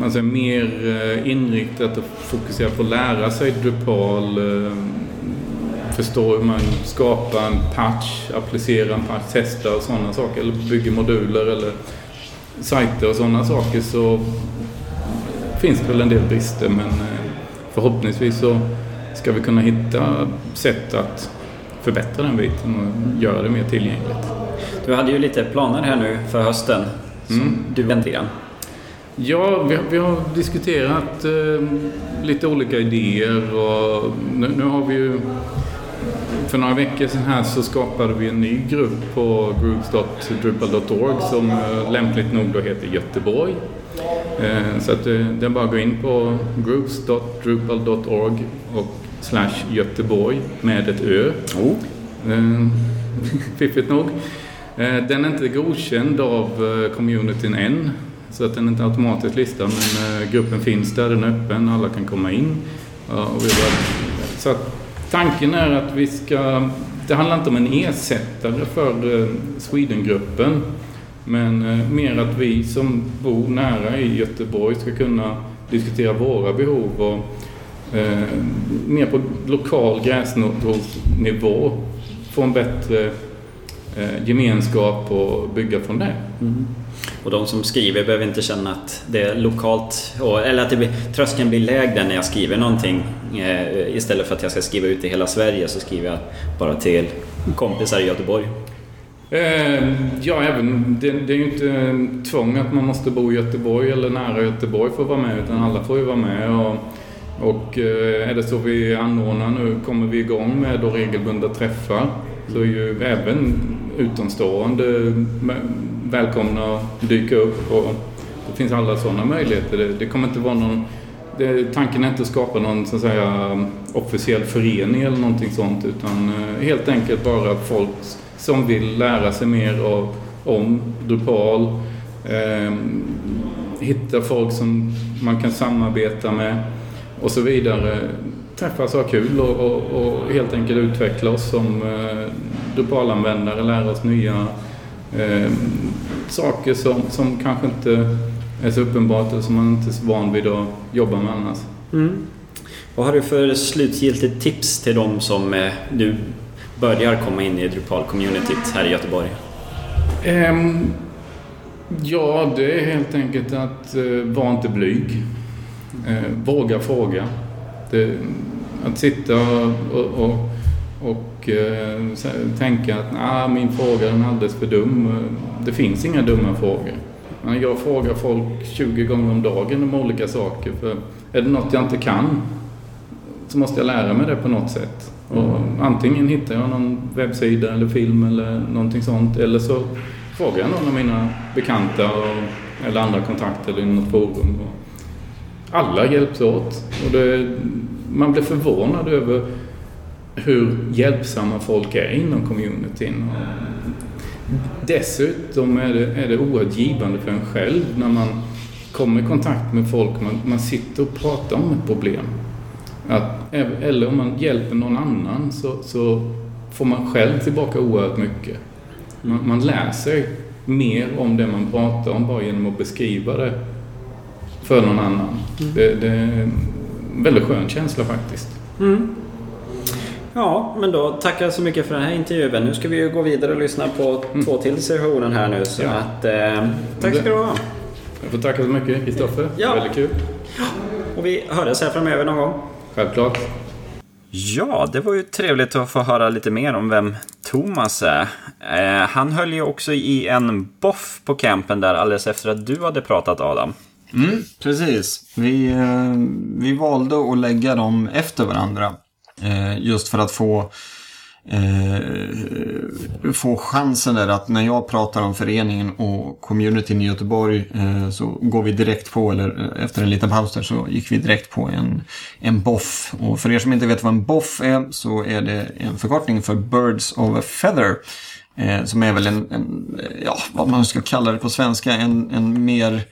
man säger, mer eh, inriktat och fokuserat på att lära sig Drupal förstå hur man skapar en patch, applicerar en patch, testar och sådana saker. Eller bygger moduler eller sajter och sådana saker så finns det väl en del brister men eh, förhoppningsvis så ska vi kunna hitta sätt att förbättra den biten och göra det mer tillgängligt. Du hade ju lite planer här nu för hösten som mm. du väntar Ja, vi, vi, har diskuterat eh, lite olika idéer och nu, nu, har vi ju för några veckor sedan här så skapade vi en ny grupp på groups.drupal.org som eh, lämpligt nog då heter Göteborg. Eh, så att eh, det är bara att gå in på groups.drupal.org och slash Göteborg med ett Ö. Oh. Fiffigt nog. Den är inte godkänd av communityn än. Så att den är inte automatiskt listad men gruppen finns där, den är öppen, alla kan komma in. Så att Tanken är att vi ska... Det handlar inte om en ersättare för eh, Swedengruppen. Men eh, mer att vi som bor nära i Göteborg ska kunna diskutera våra behov och eh, mer på lokal gräsrotsnivå få en bättre eh, gemenskap och bygga från det. Mm. Och de som skriver behöver inte känna att det är lokalt, eller att det blir, tröskeln blir lägre när jag skriver någonting. Eh, istället för att jag ska skriva ut i hela Sverige så skriver jag bara till kompisar i Göteborg. Eh, ja, även, det, det, är ju inte tvång att man måste bo i Göteborg eller nära Göteborg för att vara med, utan alla får ju vara med. Och, och eh, är det så vi anordnar nu, kommer vi igång med då regelbundna träffar, så är ju även utomstående välkomna att dyka upp. Och det finns alla sådana möjligheter. Det, det kommer inte vara någon det, tanken är inte att skapa någon så att säga, officiell förening eller någonting sånt utan eh, helt enkelt bara folk som vill lära sig mer av, om Drupal. Eh, hitta folk som man kan samarbeta med och så vidare. Träffas och ha kul och, och, och helt enkelt utveckla oss som eh, Drupal-användare, lära oss nya eh, saker som, som kanske inte är så uppenbart och som man inte är så van vid att jobba med annars. Mm. Vad har du för slutgiltigt tips till de som eh, nu börjar komma in i Drupal-communityt här i Göteborg? Um, ja, det är helt enkelt att eh, uh, vara inte blyg. Uh, våga fråga. Det, att sitta och, och, och uh, tänka att nah, min fråga är alldeles för dum. Det finns inga dumma frågor. Jag frågar folk 20 gånger om dagen om olika saker. För är det något jag inte kan så måste jag lära mig det på något sätt. Och antingen hittar jag någon webbsida eller film eller någonting sånt. Eller så frågar jag någon av mina bekanta och, eller andra kontakter eller i något forum. alla hjälps åt. Och det, man blir förvånad över hur hjälpsamma folk är inom communityn. Dessutom är det, är det oerhört givande för en själv när man kommer i kontakt med folk, man, man sitter och pratar om ett problem. Att, eller om man hjälper någon annan så, så får man själv tillbaka oerhört mycket. Man, man lär sig mer om det man pratar om bara genom att beskriva det för någon annan. Mm. Det, det, är en väldigt skön känsla faktiskt. Mm. Ja, men då tackar jag så mycket för den här intervjun. Nu ska vi ju gå vidare och lyssna på mm. två till sessioner här nu. Så ja. att, eh, tack ska du ha. Jag får tacka så mycket Kristoffer. Ja. Väldigt kul. Ja. Och vi hörs här framöver någon gång. Självklart. Ja, det var ju trevligt att få höra lite mer om vem Thomas är. Eh, han höll ju också i en boff på campen där alldeles efter att du hade pratat Adam. Mm, precis. Vi, eh, vi valde att lägga dem efter varandra. Eh, just för att få eh, få chansen där att när jag pratar om föreningen och communityn i Göteborg eh, så går vi direkt på, eller eh, efter en liten paus där så gick vi direkt på en, en BOFF. Och för er som inte vet vad en BOFF är så är det en förkortning för Birds of a Feather. Eh, som är väl en, en, ja vad man ska kalla det på svenska, en, en mer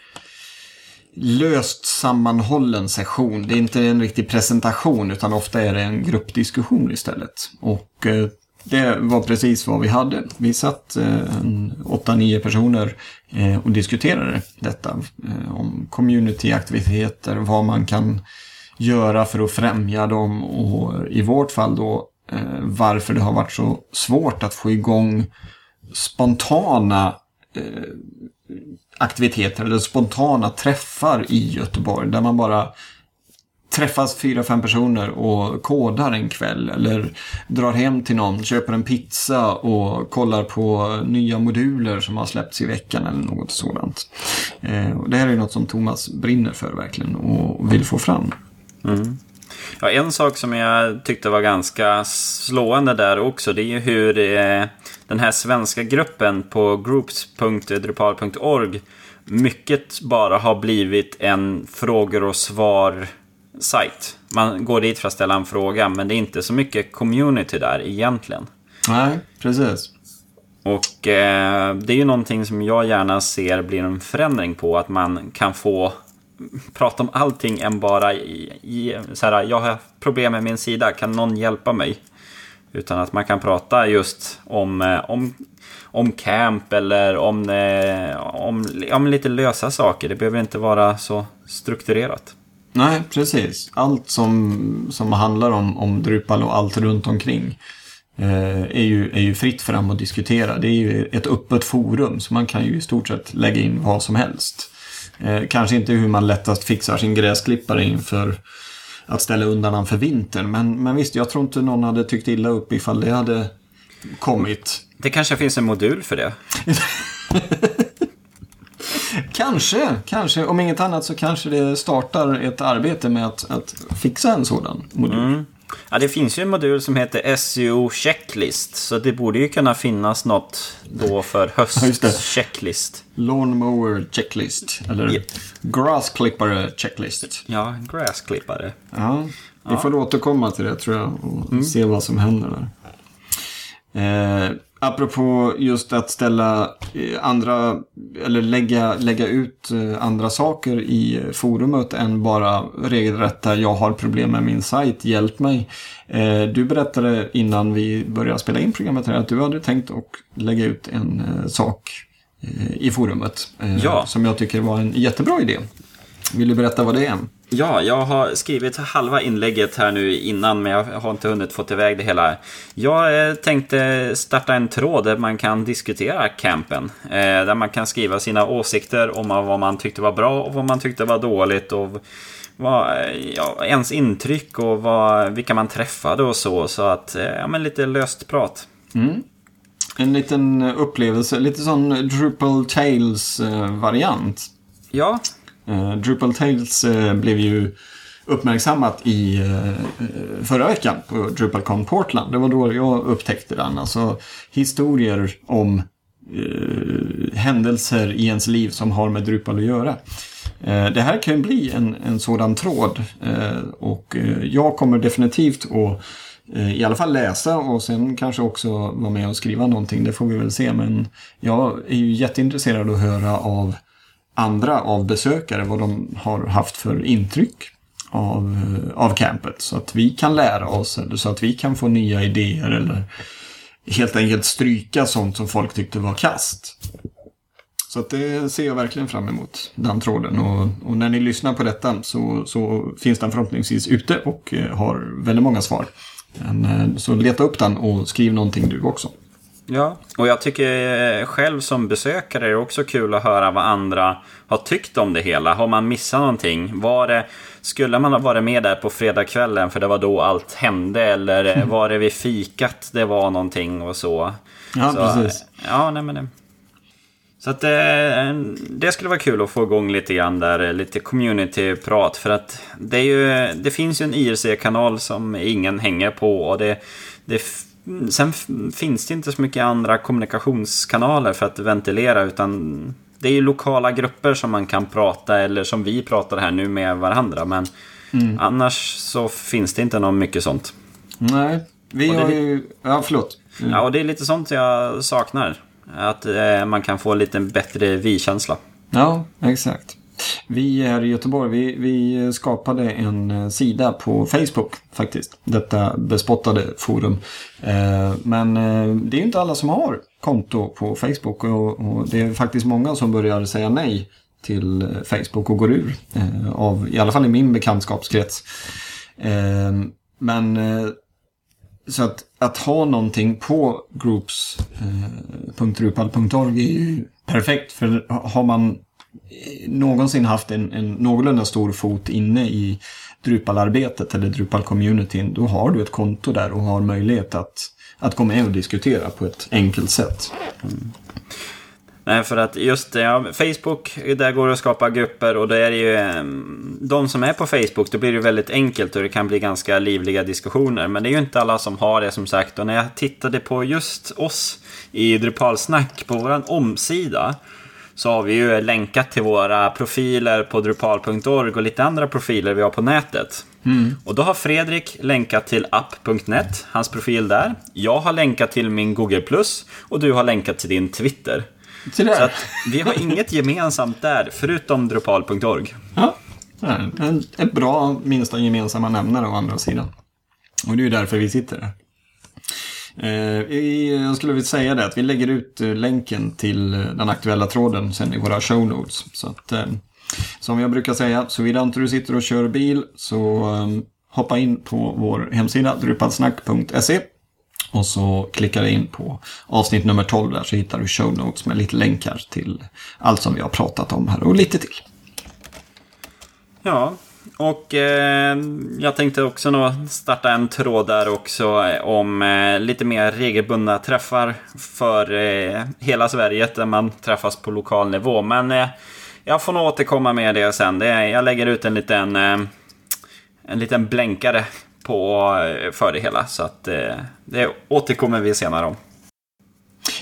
löst sammanhållen session. Det är inte en riktig presentation utan ofta är det en gruppdiskussion istället. Och eh, det var precis vad vi hade. Vi satt eh, åtta, nio personer eh, och diskuterade detta. Eh, om communityaktiviteter, vad man kan göra för att främja dem och i vårt fall då eh, varför det har varit så svårt att få igång spontana eh, aktiviteter eller spontana träffar i Göteborg där man bara träffas fyra, fem personer och kodar en kväll eller drar hem till någon, köper en pizza och kollar på nya moduler som har släppts i veckan eller något sådant. Eh, det här är något som Thomas brinner för verkligen och vill få fram. Mm. Ja, en sak som jag tyckte var ganska slående där också, det är ju hur eh, den här svenska gruppen på groups.drupal.org mycket bara har blivit en frågor och svar-sajt. Man går dit för att ställa en fråga, men det är inte så mycket community där egentligen. Nej, precis. Och eh, det är ju någonting som jag gärna ser blir en förändring på, att man kan få prata om allting än bara i, i så här, jag har problem med min sida, kan någon hjälpa mig? Utan att man kan prata just om, eh, om, om camp eller om, eh, om, om lite lösa saker. Det behöver inte vara så strukturerat. Nej, precis. Allt som, som handlar om, om Drupal och allt runt omkring eh, är, ju, är ju fritt fram att diskutera. Det är ju ett öppet forum så man kan ju i stort sett lägga in vad som helst. Eh, kanske inte hur man lättast fixar sin gräsklippare inför att ställa undan han för vintern. Men, men visst, jag tror inte någon hade tyckt illa upp ifall det hade kommit. Det kanske finns en modul för det. kanske, kanske. Om inget annat så kanske det startar ett arbete med att, att fixa en sådan modul. Mm. Ja, det finns ju en modul som heter SEO Checklist. Så det borde ju kunna finnas något då för höstchecklist. Lawnmower Checklist. Eller yep. Grassklippare Checklist. Ja, gräsklippare. Ja, vi ja. får återkomma till det tror jag och mm. se vad som händer där. Eh, apropå just att ställa eh, andra, eller lägga, lägga ut eh, andra saker i forumet än bara regelrätta jag har problem med min sajt, hjälp mig. Eh, du berättade innan vi började spela in programmet här att du hade tänkt att lägga ut en sak i forumet. Ja. Som jag tycker var en jättebra idé. Vill du berätta vad det är? Ja, jag har skrivit halva inlägget här nu innan men jag har inte hunnit få iväg det hela. Jag eh, tänkte starta en tråd där man kan diskutera campen. Eh, där man kan skriva sina åsikter om vad man tyckte var bra och vad man tyckte var dåligt. Och vad, ja, ens intryck och vad, vilka man träffade och så. Så att, eh, ja men lite löst prat. Mm. En liten upplevelse, lite sån Drupal Tales-variant. Ja, Eh, Drupal Tales eh, blev ju uppmärksammat i eh, eh förra veckan på DrupalCon Portland. Det var då jag upptäckte den. Alltså historier om eh, händelser i ens liv som har med Drupal att göra. Eh, det här kan ju bli en, en sådan tråd och jag kommer definitivt att i alla fall läsa och sen kanske också vara med och skriva någonting. Det får vi väl se. Men jag är ju jätteintresserad att höra av andra av besökare vad de har haft för intryck av, av campet. Så att vi kan lära oss eller så att vi kan få nya idéer eller helt enkelt stryka sånt som folk tyckte var kast. Så att det ser jag verkligen fram emot, den tråden. Och, och när ni lyssnar på detta så, så finns den förhoppningsvis ute och eh, har väldigt många svar. Men, eh, så leta upp den och skriv någonting du också. Ja, och jag tycker själv som besökare är det också kul att höra vad andra har tyckt om det hela. Har man missat någonting? Var det, skulle man ha varit med där på fredagskvällen för det var då allt hände? Eller var det vid fikat det var någonting och så? Ja, så, precis. Ja, nej men det. Så att det, det skulle vara kul att få igång lite grann där, lite community-prat. För att det, är ju, det finns ju en IRC-kanal som ingen hänger på. Och det, det sen finns det inte så mycket andra kommunikationskanaler för att ventilera utan det är ju lokala grupper som man kan prata eller som vi pratar här nu med varandra. Men mm. annars så finns det inte något mycket sånt. Nej, vi har ju... Ja, förlåt. Mm. Ja, och det är lite sånt jag saknar. Att eh, man kan få lite bättre vi-känsla. Ja, exakt. Vi här i Göteborg, vi, vi skapade en eh, sida på Facebook faktiskt. Detta bespottade forum. Eh, men eh, det är inte alla som har konto på Facebook och, det är faktiskt många som börjar säga nej till Facebook och går ur. Av, I alla fall i min bekantskapskrets. Men så att, att ha någonting på groups.drupal.org är ju perfekt. För har man någonsin haft en, en någorlunda stor fot inne i Drupal-arbetet eller Drupal-communityn, då har du ett konto där och har möjlighet att, att gå med och diskutera på ett enkelt sätt. Mm. Nej, för att just ja, Facebook, där går det att skapa grupper och då är det ju ehm, de som är på Facebook, då blir det väldigt enkelt och det kan bli ganska livliga diskussioner. Men det är ju inte alla som har det som sagt. Och när jag tittade på just oss i Drupalsnack på vår omsida så har vi ju länkat till våra profiler på drupal.org och lite andra profiler vi har på nätet. Mm. Och då har Fredrik länkat till app.net, hans profil där. Jag har länkat till min Google Plus och du har länkat till din Twitter. Så att vi har inget gemensamt där, förutom drupal.org. Ja, en, en bra minsta gemensamma nämnare å andra sidan. Och det är ju därför vi sitter här. Eh, jag skulle vilja säga det att vi lägger ut eh, länken till eh, den aktuella tråden sen i våra show notes. Så att, som jag brukar säga, såvida inte du sitter och kör bil så ehm, hoppa in på vår hemsida drupalsnack.se och så klickar du in på avsnitt nummer 12 där så hittar du show notes med lite länkar till allt som vi har pratat om här och lite till. Ja, och eh, jag tänkte också nå starta en tråd där också eh, om eh, lite mer regelbundna träffar för eh, hela Sverige där man träffas på lokal nivå. Men eh, jag får nog återkomma med det sen. Det, jag lägger ut en liten, eh, en liten blänkare på, eh, för det hela. Så att eh, det återkommer vi senare om.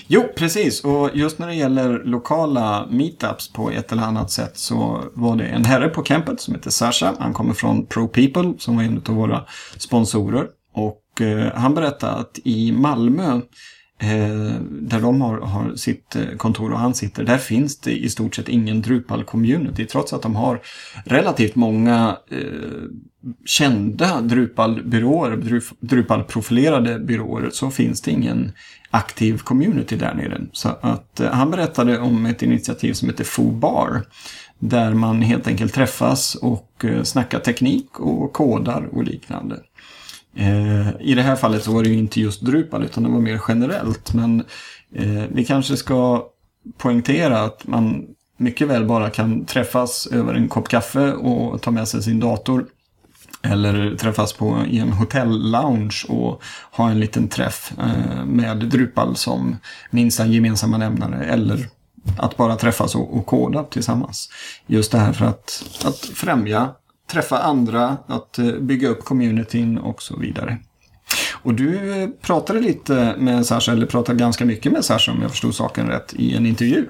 Jo, precis. Och just när det gäller lokala meetups på ett eller annat sätt så var det en herre på campet som heter Sasha. Han kommer från Pro People som var en av våra sponsorer. Och eh, han berättade att i Malmö Eh, där de har, har, sitt eh, kontor och han sitter, där finns det i stort sett ingen Drupal-community. Trots att de har relativt många eh, kända Drupal-byråer, Drupal-profilerade byråer, så finns det ingen aktiv community där nere. Så att eh, han berättade om ett initiativ som heter Fobar. Där man helt enkelt träffas och eh, snackar teknik och kodar och liknande. Eh, I det här fallet så var det ju inte just Drupal utan det var mer generellt. Men eh, vi kanske ska poängtera att man mycket väl bara kan träffas över en kopp kaffe och ta med sig sin dator eller träffas på, i en hotell-lounge och ha en liten träff eh, med Drupal som minsta gemensamma nämnare. Eller att bara träffas och, och koda tillsammans. Just det här för att, att främja, träffa andra, att eh, bygga upp communityn och så vidare. Och du eh, pratade lite med Sasha, eller pratade ganska mycket med Sasha om jag förstod saken rätt, i en intervju.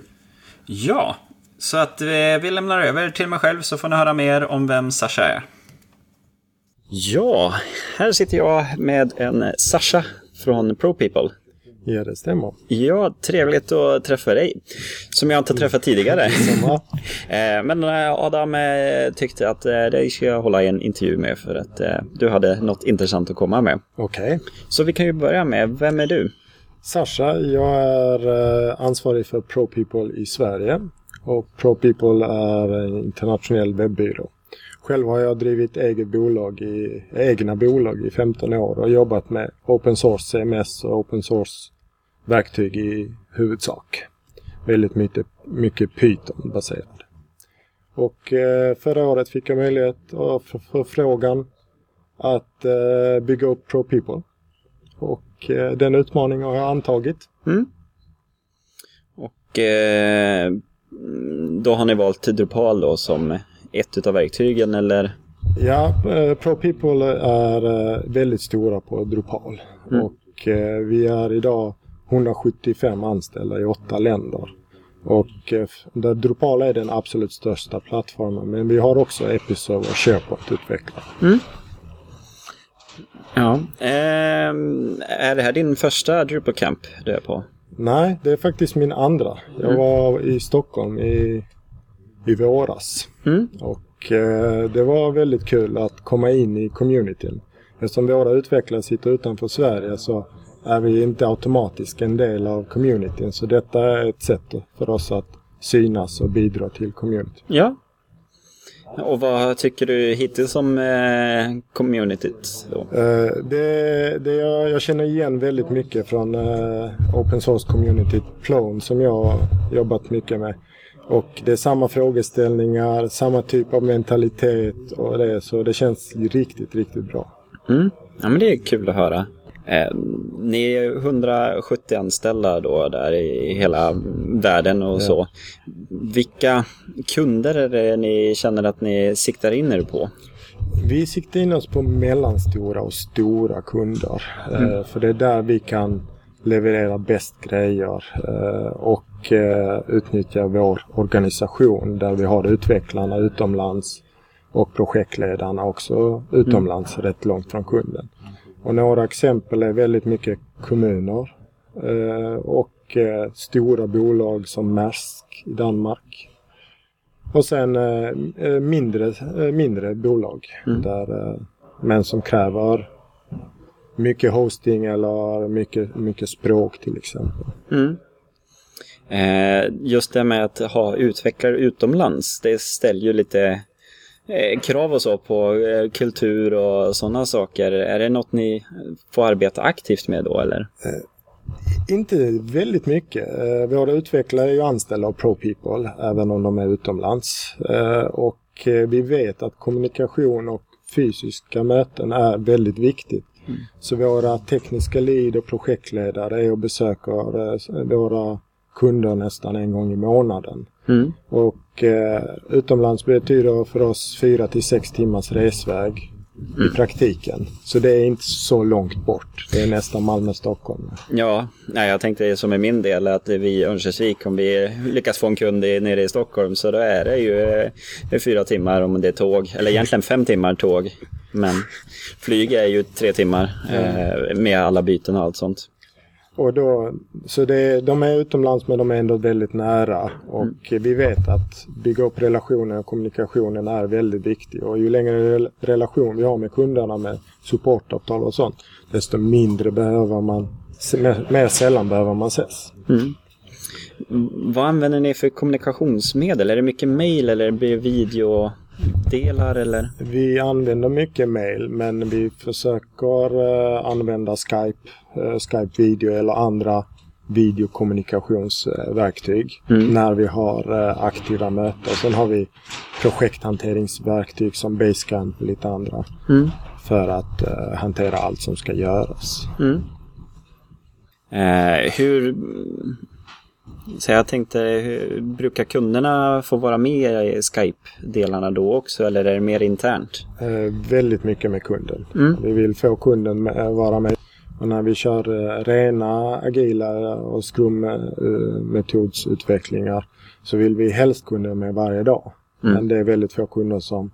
Ja, så att vi lämnar över till mig själv så får ni höra mer om vem Sasha är. Ja, här sitter jag med en Sasha från ProPeople. Ja, det stämmer. Ja, trevligt att träffa dig. Som jag inte träffat tidigare. Eh, men eh, Adam eh, tyckte att dig ska jag hålla en intervju med för att du hade något intressant att komma med. Okej. Okay. Så vi kan ju börja med, vem är du? Sasha, jag är ansvarig för ProPeople i Sverige och ProPeople är en internationell webbyrå. Själv har jag drivit eget bolag i, egna bolag i 15 år och jobbat med open source CMS och open source verktyg i huvudsak. Väldigt mycket, mycket Python baserad. Och eh, förra året fick jag möjlighet och förfrågan att eh, bygga upp ProPeople. Och eh, den utmaningen har jag antagit. Mm. Och då har ni valt Drupal då som ett utav verktygen eller? Ja, ProPeople är väldigt stora på Drupal. Mm. Och vi är idag 175 anställda i åtta länder. Och eh, där Drupal är den absolut största plattformen. Men vi har också Episerve och SharePoint utvecklat. Mm. Ja. Eh, är det här din första Drupal Camp du är på? Nej, det är faktiskt min andra. Jag mm. var i Stockholm i, i våras. Mm. Och eh, det var väldigt kul att komma in i communityn. Eftersom våra utvecklare sitter utanför Sverige så är vi inte automatiskt en del av communityn. Så detta är ett sätt för oss att synas och bidra till communityn. Ja. Och vad tycker du hittills om eh, communityt? Eh, det, det jag, jag, känner igen väldigt mycket från eh, Open Source Community Plone som jag har jobbat mycket med. Och det är samma frågeställningar, samma typ av mentalitet och det. Så det känns riktigt, riktigt bra. Mm. Ja men det är kul att höra. Eh, ni är 170 anställda då där i hela världen och ja. så. Vilka kunder är det ni känner att ni siktar in er på? Vi siktar in oss på mellanstora och stora kunder. Eh, mm. För det är där vi kan leverera bäst grejer eh, och eh, utnyttja vår organisation där vi har utvecklarna utomlands och projektledarna också utomlands mm. rätt långt från kunden. Och några exempel är väldigt mycket kommuner eh, och eh, stora bolag som Maersk i Danmark. Och sen eh, mindre, mindre bolag mm. där, men som kräver mycket hosting eller mycket, mycket språk till exempel. Mm. just det med att ha utvecklare utomlands, det ställer ju lite krav och så på eh, kultur och sådana saker. Är det något ni får arbeta aktivt med då eller? Eh, inte väldigt mycket. Våra utvecklare är ju anställda av ProPeople även om de är utomlands. Och vi vet att kommunikation och fysiska möten är väldigt viktigt. Mm. Så våra tekniska lead och projektledare är och besöker våra kunder nästan en gång i månaden. Mm. Och eh, utomlands betyder för oss fyra till sex timmars resväg mm. i praktiken. Så det är inte så långt bort. Det är nästan Malmö-Stockholm. Ja, nej, jag tänkte som i min del att vi i Örnsköldsvik, om vi lyckas få en kund i, nere i Stockholm så då är det ju eh, fyra timmar om det är tåg. Eller egentligen fem timmar tåg. Men flyg är ju tre timmar eh, med alla byten och allt sånt. Och då, så det, de är utomlands men de är ändå väldigt nära. Och mm. vi vet att bygga upp relationen och kommunikationen är väldigt viktig. Och ju längre relation vi har med kunderna med supportavtal och sånt, desto mindre behöver man, mer, sällan behöver man ses. Mm. Vad använder ni för kommunikationsmedel? Är det mycket mail eller blir video? Delar eller? Vi använder mycket mail men vi försöker uh, använda Skype, uh, Skype video eller andra videokommunikationsverktyg mm. när vi har uh, aktiva möten. Sen har vi projekthanteringsverktyg som Basecamp och lite andra mm. för att hantera allt som ska göras. Mm. hur så jag tänkte, brukar kunderna få vara med i Skype-delarna då också eller är det mer internt? Eh, väldigt mycket med kunden. Mm. Vi vill få kunden med, eh, vara med. Och när vi kör eh, rena agila och scrum-metodsutvecklingar eh, så vill vi helst kunden med varje dag. Mm. Men det är väldigt få kunder som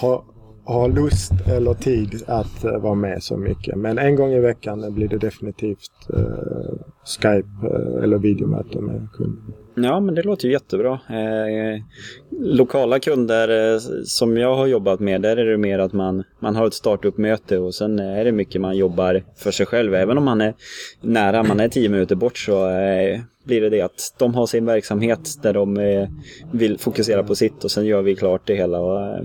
har har lust eller tid att eh, vara med så mycket. Men en gång i veckan blir det definitivt eh, Skype eh, eller videomöte med kunden. Ja, men det låter ju jättebra. Eh, lokala kunder eh, som jag har jobbat med, där är det mer att man, man har ett startup-möte och sen är det mycket man jobbar för sig själv. Även om man är nära, man är tio minuter bort så eh, blir det det att de har sin verksamhet där de eh, vill fokusera på sitt och sen gör vi klart det hela. Och, eh,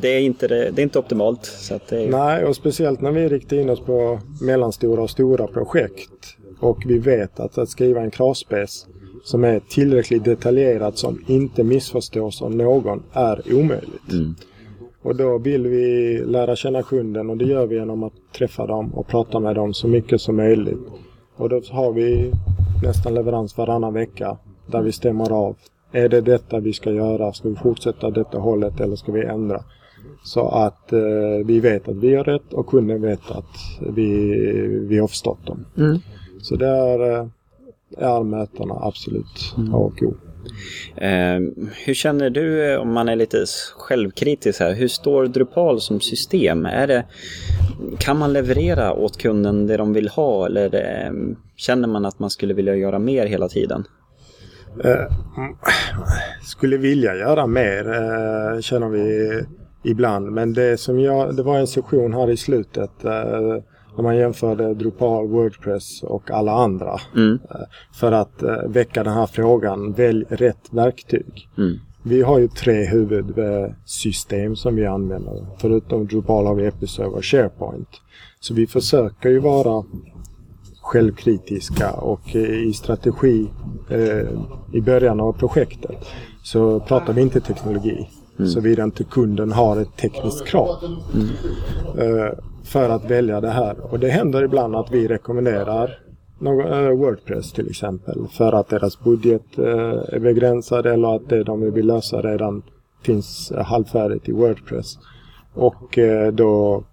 det, är inte, det, är inte optimalt. Så är... Nej, och speciellt när vi riktar in oss på mellanstora och stora projekt och vi vet att att skriva en kravspec som är tillräckligt detaljerat som inte missförstås av någon är omöjligt. Mm. Och då vill vi lära känna kunden och det gör vi genom att träffa dem och prata med dem så mycket som möjligt. Och då har vi nästan leverans varannan vecka där vi stämmer av. Är det detta vi ska göra? Ska vi fortsätta detta hållet eller ska vi ändra? Så att eh, vi vet att vi har rätt och kunden vet att vi, vi har förstått dem. Mm. Så där eh, är mötena absolut mm. A och O. Eh, hur känner du om man är lite självkritisk här? Hur står Drupal som system? Är det, kan man leverera åt kunden det de vill ha eller det, känner man att man skulle vilja göra mer hela tiden? Eh, skulle vilja göra mer eh, känner vi ibland. Men det som jag, det var en session här i slutet eh, när man jämförde Drupal, Wordpress och alla andra. Mm. Eh, för att uh, väcka den här frågan, välj rätt verktyg. Mm. Vi har ju tre huvudsystem som vi använder. Förutom Drupal har vi Episerver och SharePoint. Så vi försöker ju vara självkritiska och i strategi eh, i början av projektet så pratar vi inte teknologi. Mm. Såvida inte kunden har ett tekniskt krav. Mm. Eh, för att välja det här. Och det händer ibland att vi rekommenderar någon, uh, Wordpress till exempel för att deras budget uh, är begränsad eller att det de vill lösa redan finns uh, halvfärdigt i Wordpress. Och då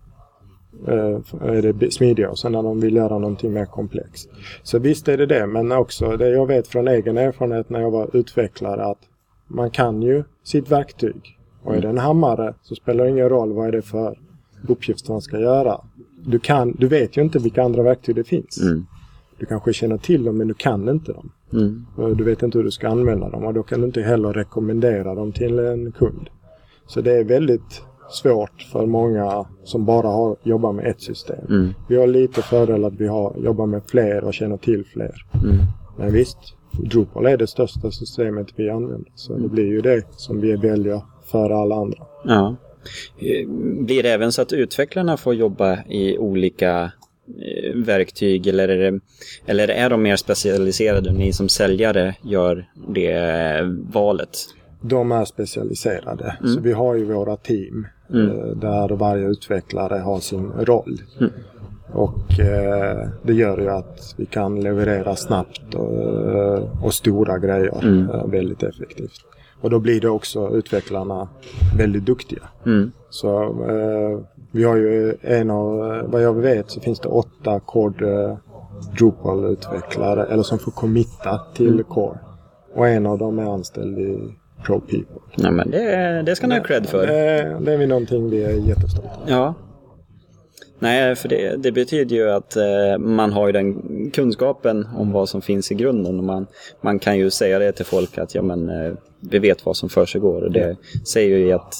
är det smidigare sen när de vill göra någonting mer komplext. Så visst är det det, men också det jag vet från egen erfarenhet när jag var utvecklare att man kan ju sitt verktyg. Och är det en hammare så spelar det ingen roll vad är det för uppgift man ska göra. Du, kan, du vet ju inte vilka andra verktyg det finns. Mm. Du kanske känner till dem men du kan inte dem. Mm. Du vet inte hur du ska använda dem och då kan du inte heller rekommendera dem till en kund. Så det är väldigt svårt för många som bara har jobbat med ett system. Mm. Vi har lite fördel att vi har jobbat med fler och känner till fler. Mm. Men visst, Drupal är det största systemet vi använder. Så det blir ju det som vi väljer före alla andra. Ja. Blir det även så att utvecklarna får jobba i olika eh, verktyg eller är, det, eller är de mer specialiserade? Ni som säljare gör det valet? De är specialiserade. Mm. Så vi har ju våra team mm. Eh, där varje utvecklare har sin roll. Mm. Och eh, det gör ju att vi kan leverera snabbt och, och stora grejer mm. eh, väldigt effektivt. Och då blir det också utvecklarna väldigt duktiga. Mm. Så eh, vi har ju en av, eh, vad jag vet så finns det åtta Core eh, Drupal-utvecklare eller som får committa till mm. Core. Och en av dem är anställd i Pro People. Ja men det, det ska ni ha cred för. Det, det är vi någonting vi är jättestolta. Ja. Nej, för det, det, betyder ju att eh, man har ju den kunskapen om vad som finns i grunden. Och man, man kan ju säga det till folk att ja, men, eh, vi vet vad som försiggår. Och det säger ju att,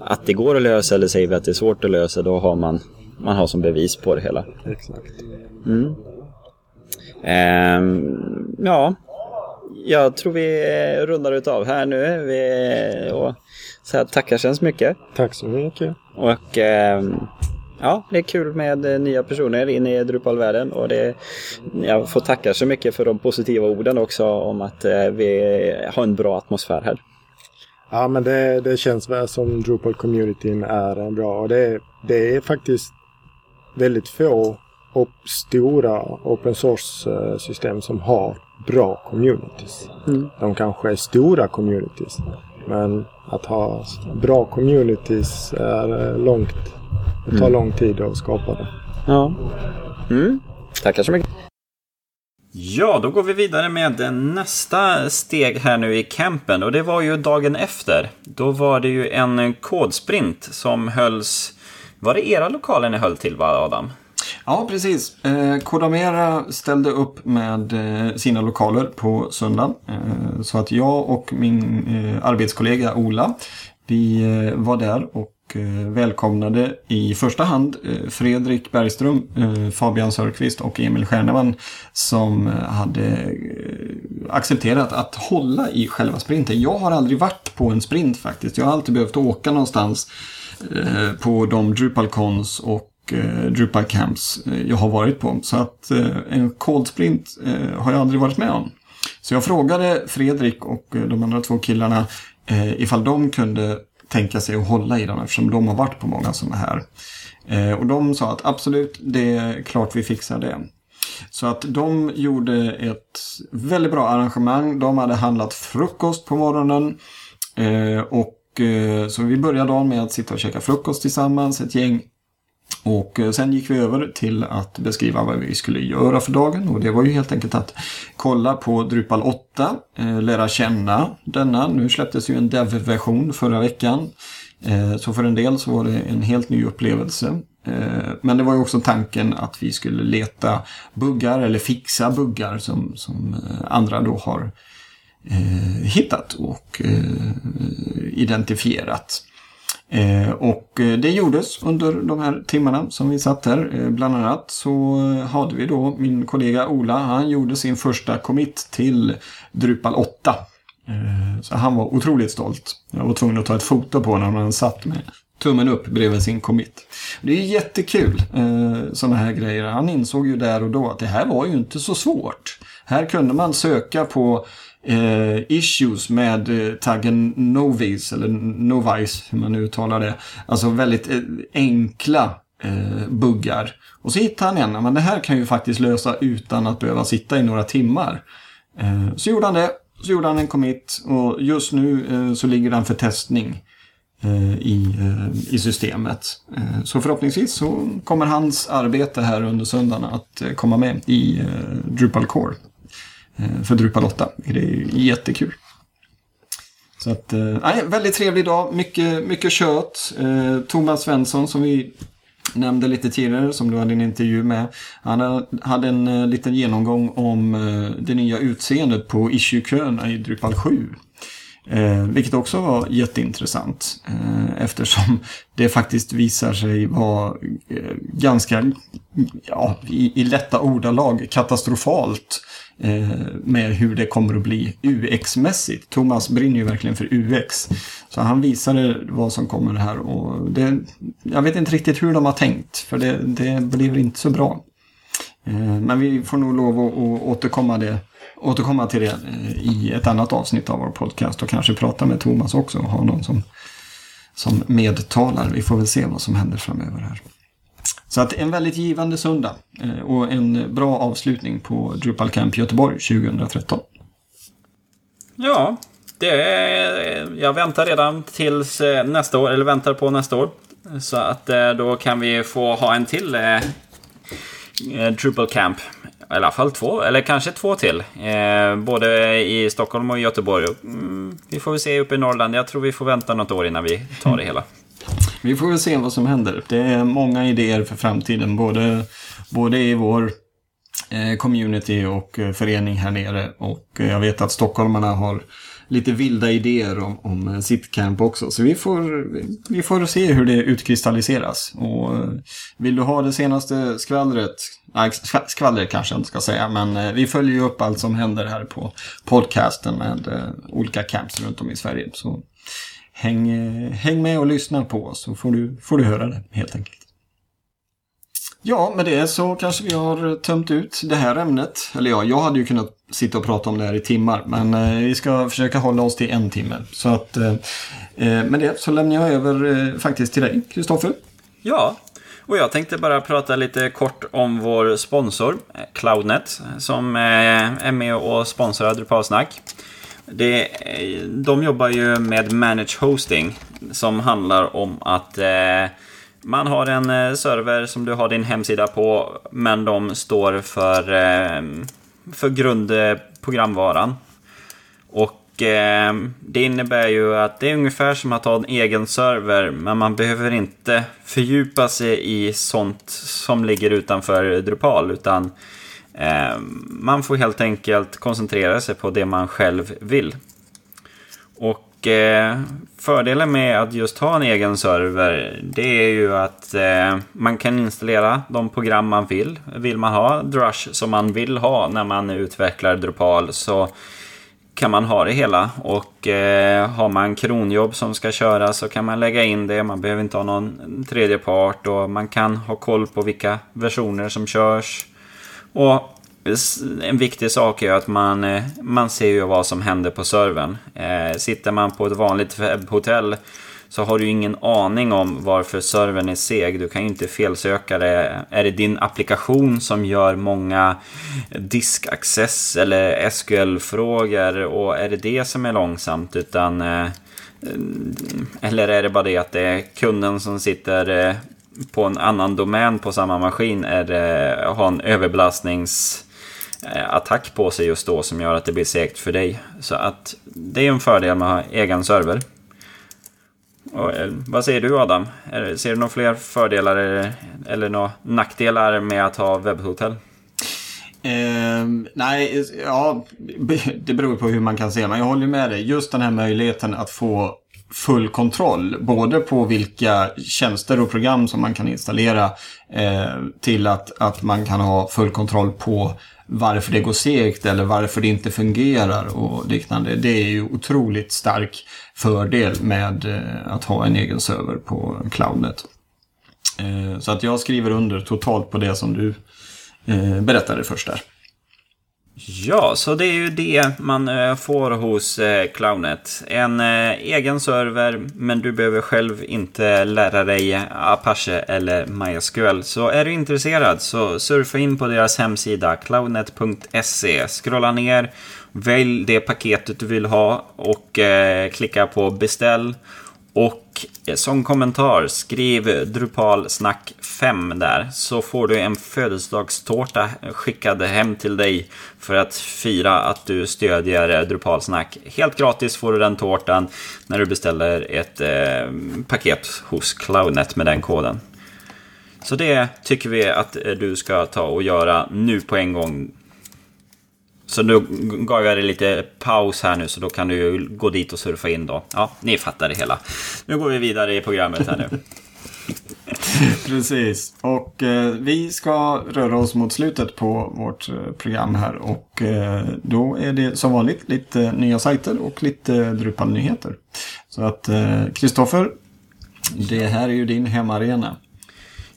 att det går att lösa eller säger vi att det är svårt att lösa, då har man, man har som bevis på det hela. Exakt. Mm. Ehm, ja, jag tror vi rundar utav här nu. Vi, och, så här, tackar så mycket. Tack så mycket. Och ehm, ja, det är kul med eh, nya personer in i Drupal-världen och det, jag får tacka så mycket för de positiva orden också om att eh, vi har en bra atmosfär här. Ja, men det, det känns väl som Drupal-communityn är bra och det, det är faktiskt väldigt få och stora open source-system som har bra communities. Mm. De kanske är stora communities. Men att ha bra communities är eh, långt det tar mm. lång tid att skapa det. Ja. Mm. Tackar så mycket. Ja, då går vi vidare med nästa steg här nu i campen och det var ju dagen efter. Då var det ju en kodsprint som hölls... Var det era lokaler ni höll till va, Adam? Ja, precis. Eh, Kodamera ställde upp med eh, sina lokaler på söndagen. Eh, så att jag och min eh, arbetskollega Ola, vi eh, var där och och välkomnade i första hand eh, Fredrik Bergström, eh, Fabian Sörqvist och Emil Stjärneman som hade accepterat att hålla i själva sprinten. Jag har aldrig varit på en sprint faktiskt. Jag har alltid behövt åka någonstans på de DrupalCons och Drupal Camps jag har varit på. Så att en cold sprint har jag aldrig varit med om. Så jag frågade Fredrik och de andra två killarna ifall de kunde tänka sig att hålla i den eftersom de har varit på många sådana här. Eh, och de sa att absolut, det är klart vi fixar det. Så att de gjorde ett väldigt bra arrangemang. De hade handlat frukost på morgonen. Eh, och eh, så vi började dagen med att sitta och käka frukost tillsammans, ett gäng och eh, sen gick vi över till att beskriva vad vi skulle göra för dagen och det var ju helt enkelt att kolla på Drupal 8, eh, lära känna denna. Nu släpptes ju en dev-version förra veckan. Eh, så för en del så var det en helt ny upplevelse. Men det var ju också tanken att vi skulle leta buggar eller fixa buggar som, som andra då har hittat och identifierat. Eh, och eh, det gjordes under de här timmarna som vi satt här. Eh, bland annat så eh, hade vi då min kollega Ola, han gjorde sin första commit till Drupal 8. Eh, så han var otroligt stolt. Jag var tvungen att ta ett foto på honom när han satt med tummen upp bredvid sin commit. Det är jättekul sådana här grejer. Han insåg ju där och då att det här var ju inte så svårt. Här kunde man söka på eh, issues med eh, taggen Novis, eller Novice, hur man nu uttalar det. Alltså väldigt eh, enkla eh, buggar. Och så hittade han en, men det här kan ju faktiskt lösa utan att behöva sitta i några timmar. Eh, så gjorde han det, så gjorde han en commit och just nu eh, så ligger den för testning eh, i, eh, i systemet. Eh, så förhoppningsvis så kommer hans arbete här under söndagen att komma med i Drupal Core. Eh, för Drupal 8. Det är jättekul. Så att, eh, nej, väldigt trevlig dag. Mycket, mycket kött. Eh, Thomas Svensson som vi nämnde lite tidigare, som du hade en intervju med. Han hade en eh, liten genomgång om det nya utseendet på issue-köerna i Drupal 7. Eh, vilket också var jätteintressant eh, eftersom det faktiskt visar sig vara eh, ganska, ja, i, i lätta ordalag katastrofalt Eh, Eh, med hur det kommer att bli UX-mässigt. Thomas brinner ju verkligen för UX. Så han visade vad som kommer här och det, jag vet inte riktigt hur de har tänkt för det, det blir inte så bra. Eh, men vi får nog lov att, återkomma, det, återkomma till det eh, i ett annat avsnitt av vår podcast och kanske prata med Thomas också och ha någon som, som medtalar. Vi får väl se vad som händer framöver här. Så att en väldigt givande söndag eh, och en bra avslutning på Drupal Camp Göteborg 2013. Ja, det är, jag väntar redan tills eh, nästa år, eller väntar på nästa år. Så att eh, då kan vi få ha en till eh, Drupal Camp. I alla fall två, eller kanske två till. Eh, både i Stockholm och Göteborg. Mm, vi får väl se uppe i Norrland. Jag tror vi får vänta något år innan vi tar det hela. Vi får väl se vad som händer. Det är många idéer för framtiden, både, både i vår eh, community och eh, förening här nere. Och eh, jag vet att stockholmarna har lite vilda idéer om, om sitt camp också. Så vi får, vi får se hur det utkristalliseras. Och vill du ha det senaste skvallret, nej skvallret kanske jag inte ska säga, men vi följer ju upp allt som händer här på podcasten med olika camps runt om i Sverige. Så häng, häng med och lyssna på oss så får du, får du höra det helt enkelt. Ja, med det så kanske vi har tömt ut det här ämnet. Eller ja, jag hade ju kunnat sitta och prata om det här i timmar. Men eh, vi ska försöka hålla oss till en timme. Så att eh, eh med det så lämnar jag över eh, faktiskt till dig, Kristoffer. Ja, och jag tänkte bara prata lite kort om vår sponsor, eh, Cloudnet, som eh, är med och sponsrar Drupalsnack. Det, de jobbar ju med manage hosting som handlar om att eh, man har en eh, server som du har din hemsida på men de står för, eh, för grundprogramvaran. Och Och eh, det innebär ju att det är ungefär som att ha en egen server, men man behöver inte fördjupa sig i sånt som ligger utanför Drupal, utan eh, Eh, man får helt enkelt koncentrera sig på det man själv vill. Och eh, fördelen med att just ha en egen server, det är ju att eh, man kan installera de program man vill. Vill man ha Drush som man vill ha när man utvecklar Drupal så kan man ha det hela. Och eh, har man kronjobb som ska köras så kan man lägga in det. Man behöver inte ha någon tredje part och man kan ha koll på vilka versioner som körs. Och en viktig sak är att man, eh, man ser ju vad som händer på servern. Eh, sitter man på ett vanligt webbhotell så har du ingen aning om varför servern är seg. Du kan ju inte felsöka det. Är det din applikation som gör många diskaccess eller SQL-frågor och är det det som är långsamt? Utan, eh, eller är det bara det att det är kunden som sitter på en annan domän på samma maskin är det, har en överbelastningsattack eh, på sig just då som gör att det blir segt för dig. Så att det är en fördel med att ha egen server. Och, eh, vad säger du Adam? Ser du några fler fördelar eller, eller några nackdelar med att ha webbhotell? Eh, nej, ja, det beror på hur man kan se. Men jag håller med dig. Just den här möjligheten att få full kontroll. Både på vilka tjänster och program som man kan installera eh, till att, att man kan ha full kontroll på varför det går segt eller varför det inte fungerar och liknande. Det är ju otroligt stark fördel med eh, att ha en egen server på Cloudnet. Eh, så att jag skriver under totalt på det som du eh, berättade först där. Ja, så det är ju det man eh, får hos eh, Clownet. En eh, egen server, men du behöver själv inte lära dig Apache eller MySQL. Så är du intresserad så surfa in på deras hemsida clownet.se. Scrolla ner Välj det paketet du vill ha och klicka på beställ. Och Eh, som kommentar, skriv Drupal snack 5 där. Så får du en födelsedagstårta skickad hem till dig för att fira att du stödjer eh, Drupal snack. Helt gratis får du den tårtan när du beställer ett eh, paket hos Cloudnet med den koden. Så det tycker vi att eh, du ska ta och göra nu på en gång. Så nu gav jag dig lite paus här nu så då kan du ju gå dit och surfa in då. Ja, ni fattar det hela. Nu går vi vidare i programmet här nu. Precis. Och eh, vi ska röra oss mot slutet på vårt eh, program här. Och eh, då är det som vanligt lite nya sajter och lite Drupal-nyheter. Så att eh, Kristoffer, det här är ju din hemmaarena.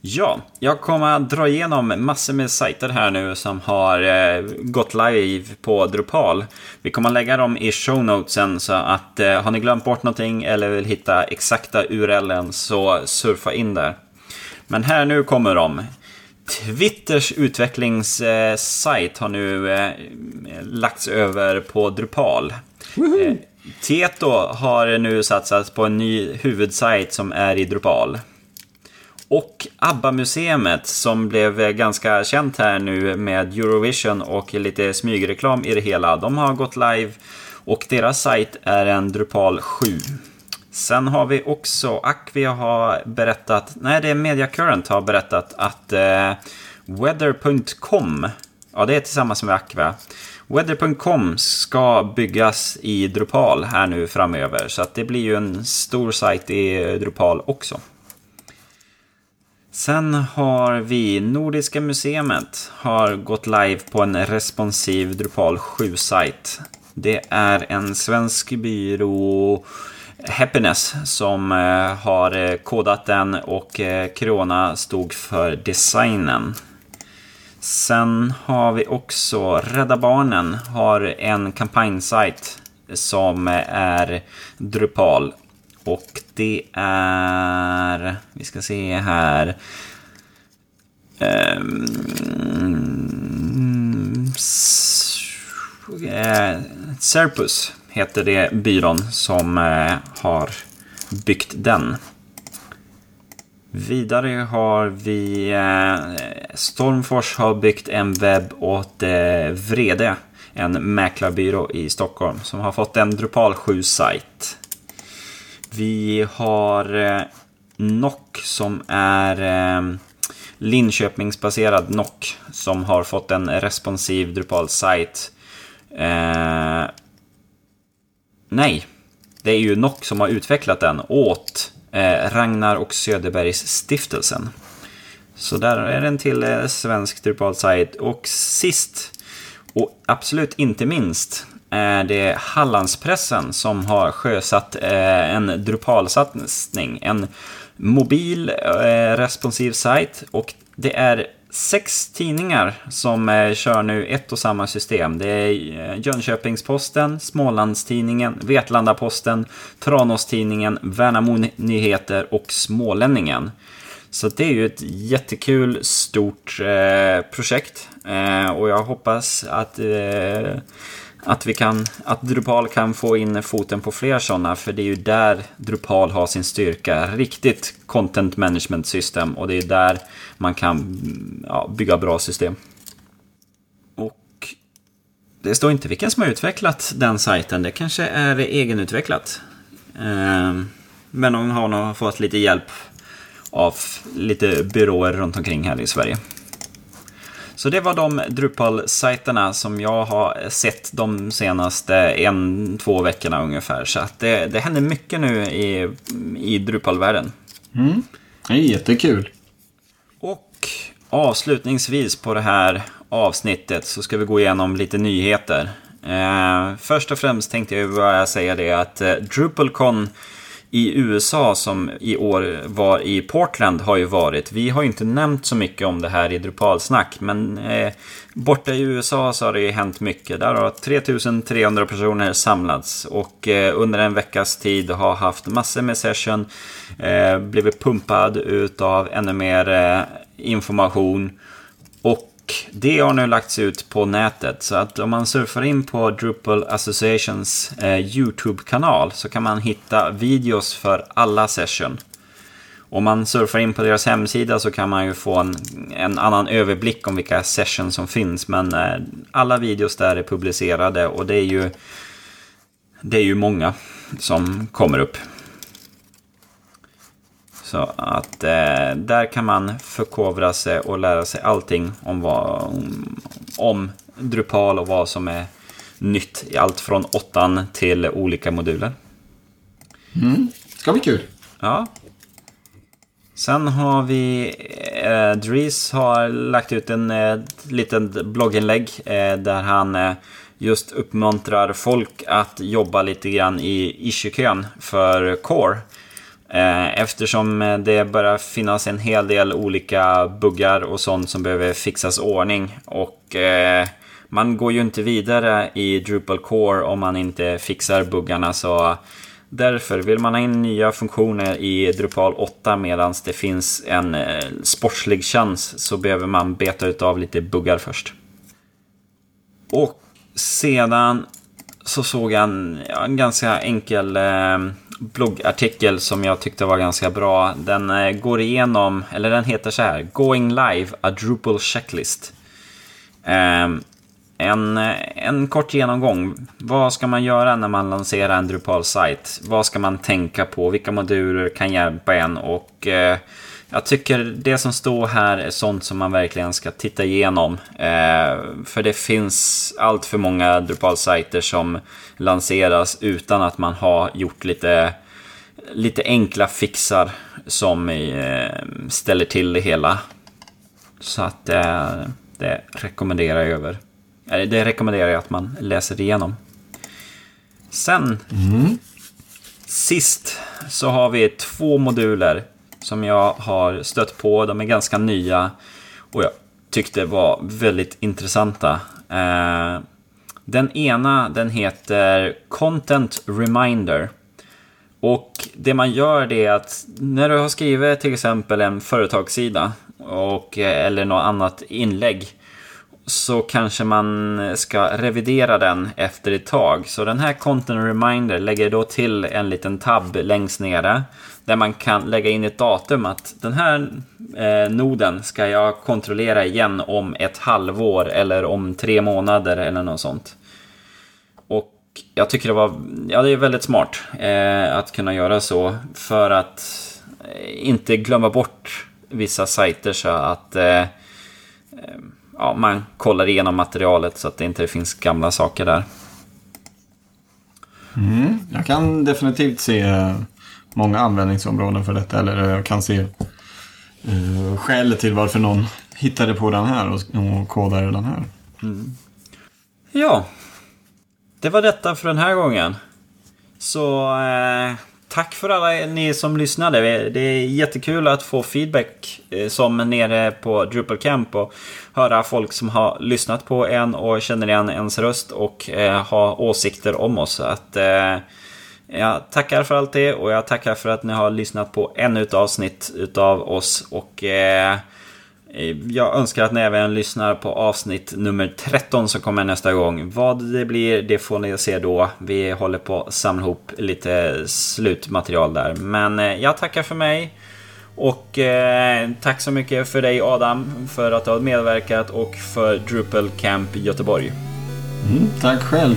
Ja, jag kommer att dra igenom massor med sajter här nu som har eh, gått live på Drupal. Vi kommer att lägga dem i show notesen så att eh, har ni glömt bort någonting eller vill hitta exakta URLen så surfa in där. Men här nu kommer de. Twitters utvecklingssajt har nu eh, lagts över på Drupal. Eh, Tieto har nu satsat på en ny huvudsajt som är i Drupal. Och ABBA-museet som blev ganska känt här nu med Eurovision och lite smygreklam i det hela. De har gått live och deras sajt är en Drupal 7. Sen har vi också Aquia har berättat, nej det är MediaCurrent har berättat att eh, Weather.com, ja det är tillsammans med Acquia, Weather.com ska byggas i Drupal här nu framöver. Så att det blir ju en stor sajt i Drupal också. Sen har vi Nordiska museet har gått live på en responsiv Drupal 7-sajt. Det är en svensk byrå, Happiness, som eh, har eh, kodat den och eh, Krona stod för designen. Sen har vi också Rädda Barnen har en kampanjsajt som är Drupal och det är... Vi ska se här. Um, Serpus heter det byrån som eh, har byggt den. Vidare har vi eh, Stormfors har byggt en webb åt Vrede. en mäklarbyrå i Stockholm som har fått en Drupal 7-sajt. Vi har eh, Nock som är eh, Linköpingsbaserad Nock som har fått en responsiv Drupal-sajt. Eh, nej, det är ju Nock som har utvecklat den åt eh, Ragnar och Söderbergs stiftelsen. Så där är den till eh, svensk Drupal-sajt. Och sist, och absolut inte minst, Eh, det är Hallandspressen som har sjösatt eh, en Drupal-satsning. En mobil eh, responsiv sajt och det är sex tidningar som kör nu ett och samma system. Det är Jönköpingsposten, Smålandstidningen, Vetlanda-Posten, Tranåstidningen, Värnamo Nyheter och Smålänningen. Så det är ju ett jättekul stort eh, projekt eh, och jag hoppas att eh, att, vi kan, att Drupal kan få in foten på fler sådana, för det är ju där Drupal har sin styrka. Riktigt content management system och det är där man kan ja, bygga bra system. Och det står inte vilken som har utvecklat den sajten, det kanske är egenutvecklat. Ehm, men de har nog fått lite hjälp av lite byråer runt omkring här i Sverige. Så det var de Drupal-sajterna som jag har sett de senaste en, två veckorna ungefär. Så att det, det händer mycket nu i, i Drupal-världen. Mm. Det är jättekul. Och avslutningsvis på det här avsnittet så ska vi gå igenom lite nyheter. Eh, först och främst tänkte jag bara säga det att eh, DrupalCon i USA som i år var i Portland har ju varit. Vi har ju inte nämnt så mycket om det här i Drupalsnack, men eh, borta i USA så har det ju hänt mycket. Där har 3300 personer samlats och eh, under en veckas tid har haft massor med session, eh, blivit pumpad utav ännu mer eh, information och det har nu lagts ut på nätet. Så att om man surfar in på Drupal Associations eh, YouTube-kanal så kan man hitta videos för alla session. Om man surfar in på deras hemsida så kan man ju få en, en annan överblick om vilka sessions som finns. Men eh, alla videos där är publicerade och det är ju, det är ju många som kommer upp. Så att eh, där kan man förkovra sig och lära sig allting om, vad, om, om Drupal och vad som är nytt i allt från åttan till olika moduler. Mm. Ska bli kul. Ja. Sen har vi eh, Dries har lagt ut en eh, liten blogginlägg eh, där han eh, just uppmuntrar folk att jobba lite grann i issue-kön för Core. Eh, eftersom eh, det börjar finnas en hel del olika buggar och sånt som behöver fixas ordning. Och eh, man går ju inte vidare i Drupal Core om man inte fixar buggarna. Så därför vill man ha in nya funktioner i Drupal 8 medan det finns en sportslig chans så behöver man beta av lite buggar först. Och sedan så såg jag en, en ganska enkel eh, bloggartikel som jag tyckte var ganska bra. Den eh, går igenom, eller den heter så här, Going Live, a Drupal Checklist. Ehm, en, eh, en kort genomgång. Vad ska man göra när man lanserar en Drupal-sajt? Vad ska man tänka på? Vilka moduler kan hjälpa en? Och eh, jag tycker det som står här är sånt som man verkligen ska titta igenom. Eh, för det finns allt för många Drupal-sajter som lanseras utan att man har gjort lite, lite enkla fixar som eh, ställer till det hela. Så att eh, det rekommenderar jag över. Det rekommenderar jag att man läser igenom. Sen, mm. sist, så har vi två moduler som jag har stött på. De är ganska nya och jag tyckte var väldigt intressanta. Eh, den ena den heter Content Reminder. Och det man gör det är att när du har skrivit till exempel en företagssida och, eh, eller något annat inlägg så kanske man ska revidera den efter ett tag. Så den här Content Reminder lägger då till en liten tab längst nere där man kan lägga in ett datum att den här eh, noden ska jag kontrollera igen om ett halvår eller om tre månader eller något sånt. och jag tycker det var, ja det är väldigt smart eh, att kunna göra så för att eh, inte glömma bort vissa sajter så att eh, eh ja, man kollar igenom materialet så att det inte finns gamla saker där. Mm, jag kan definitivt se många användningsområden för detta. Eller jag kan se uh, skälet till varför någon hittade på den här och, och kodade den här. Mm. Ja, det var detta för den här gången. Så eh, tack för alla ni som lyssnade. Det är jättekul att få feedback eh, som nere på Drupal Camp och höra folk som har lyssnat på en och känner igen ens röst och eh, har åsikter om oss. Att, eh, jag tackar för allt det och jag tackar för att ni har lyssnat på ännu ett avsnitt utav oss. Och eh, Eh, jag önskar att ni även lyssnar på avsnitt nummer 13 som kommer nästa gång. Vad det blir, det får ni se då. Vi håller på att samla ihop lite slutmaterial där. Men eh, jag tackar för mig. Och eh, tack så mycket för dig Adam för att du har medverkat och för Drupal Camp Göteborg. Mm, tack själv.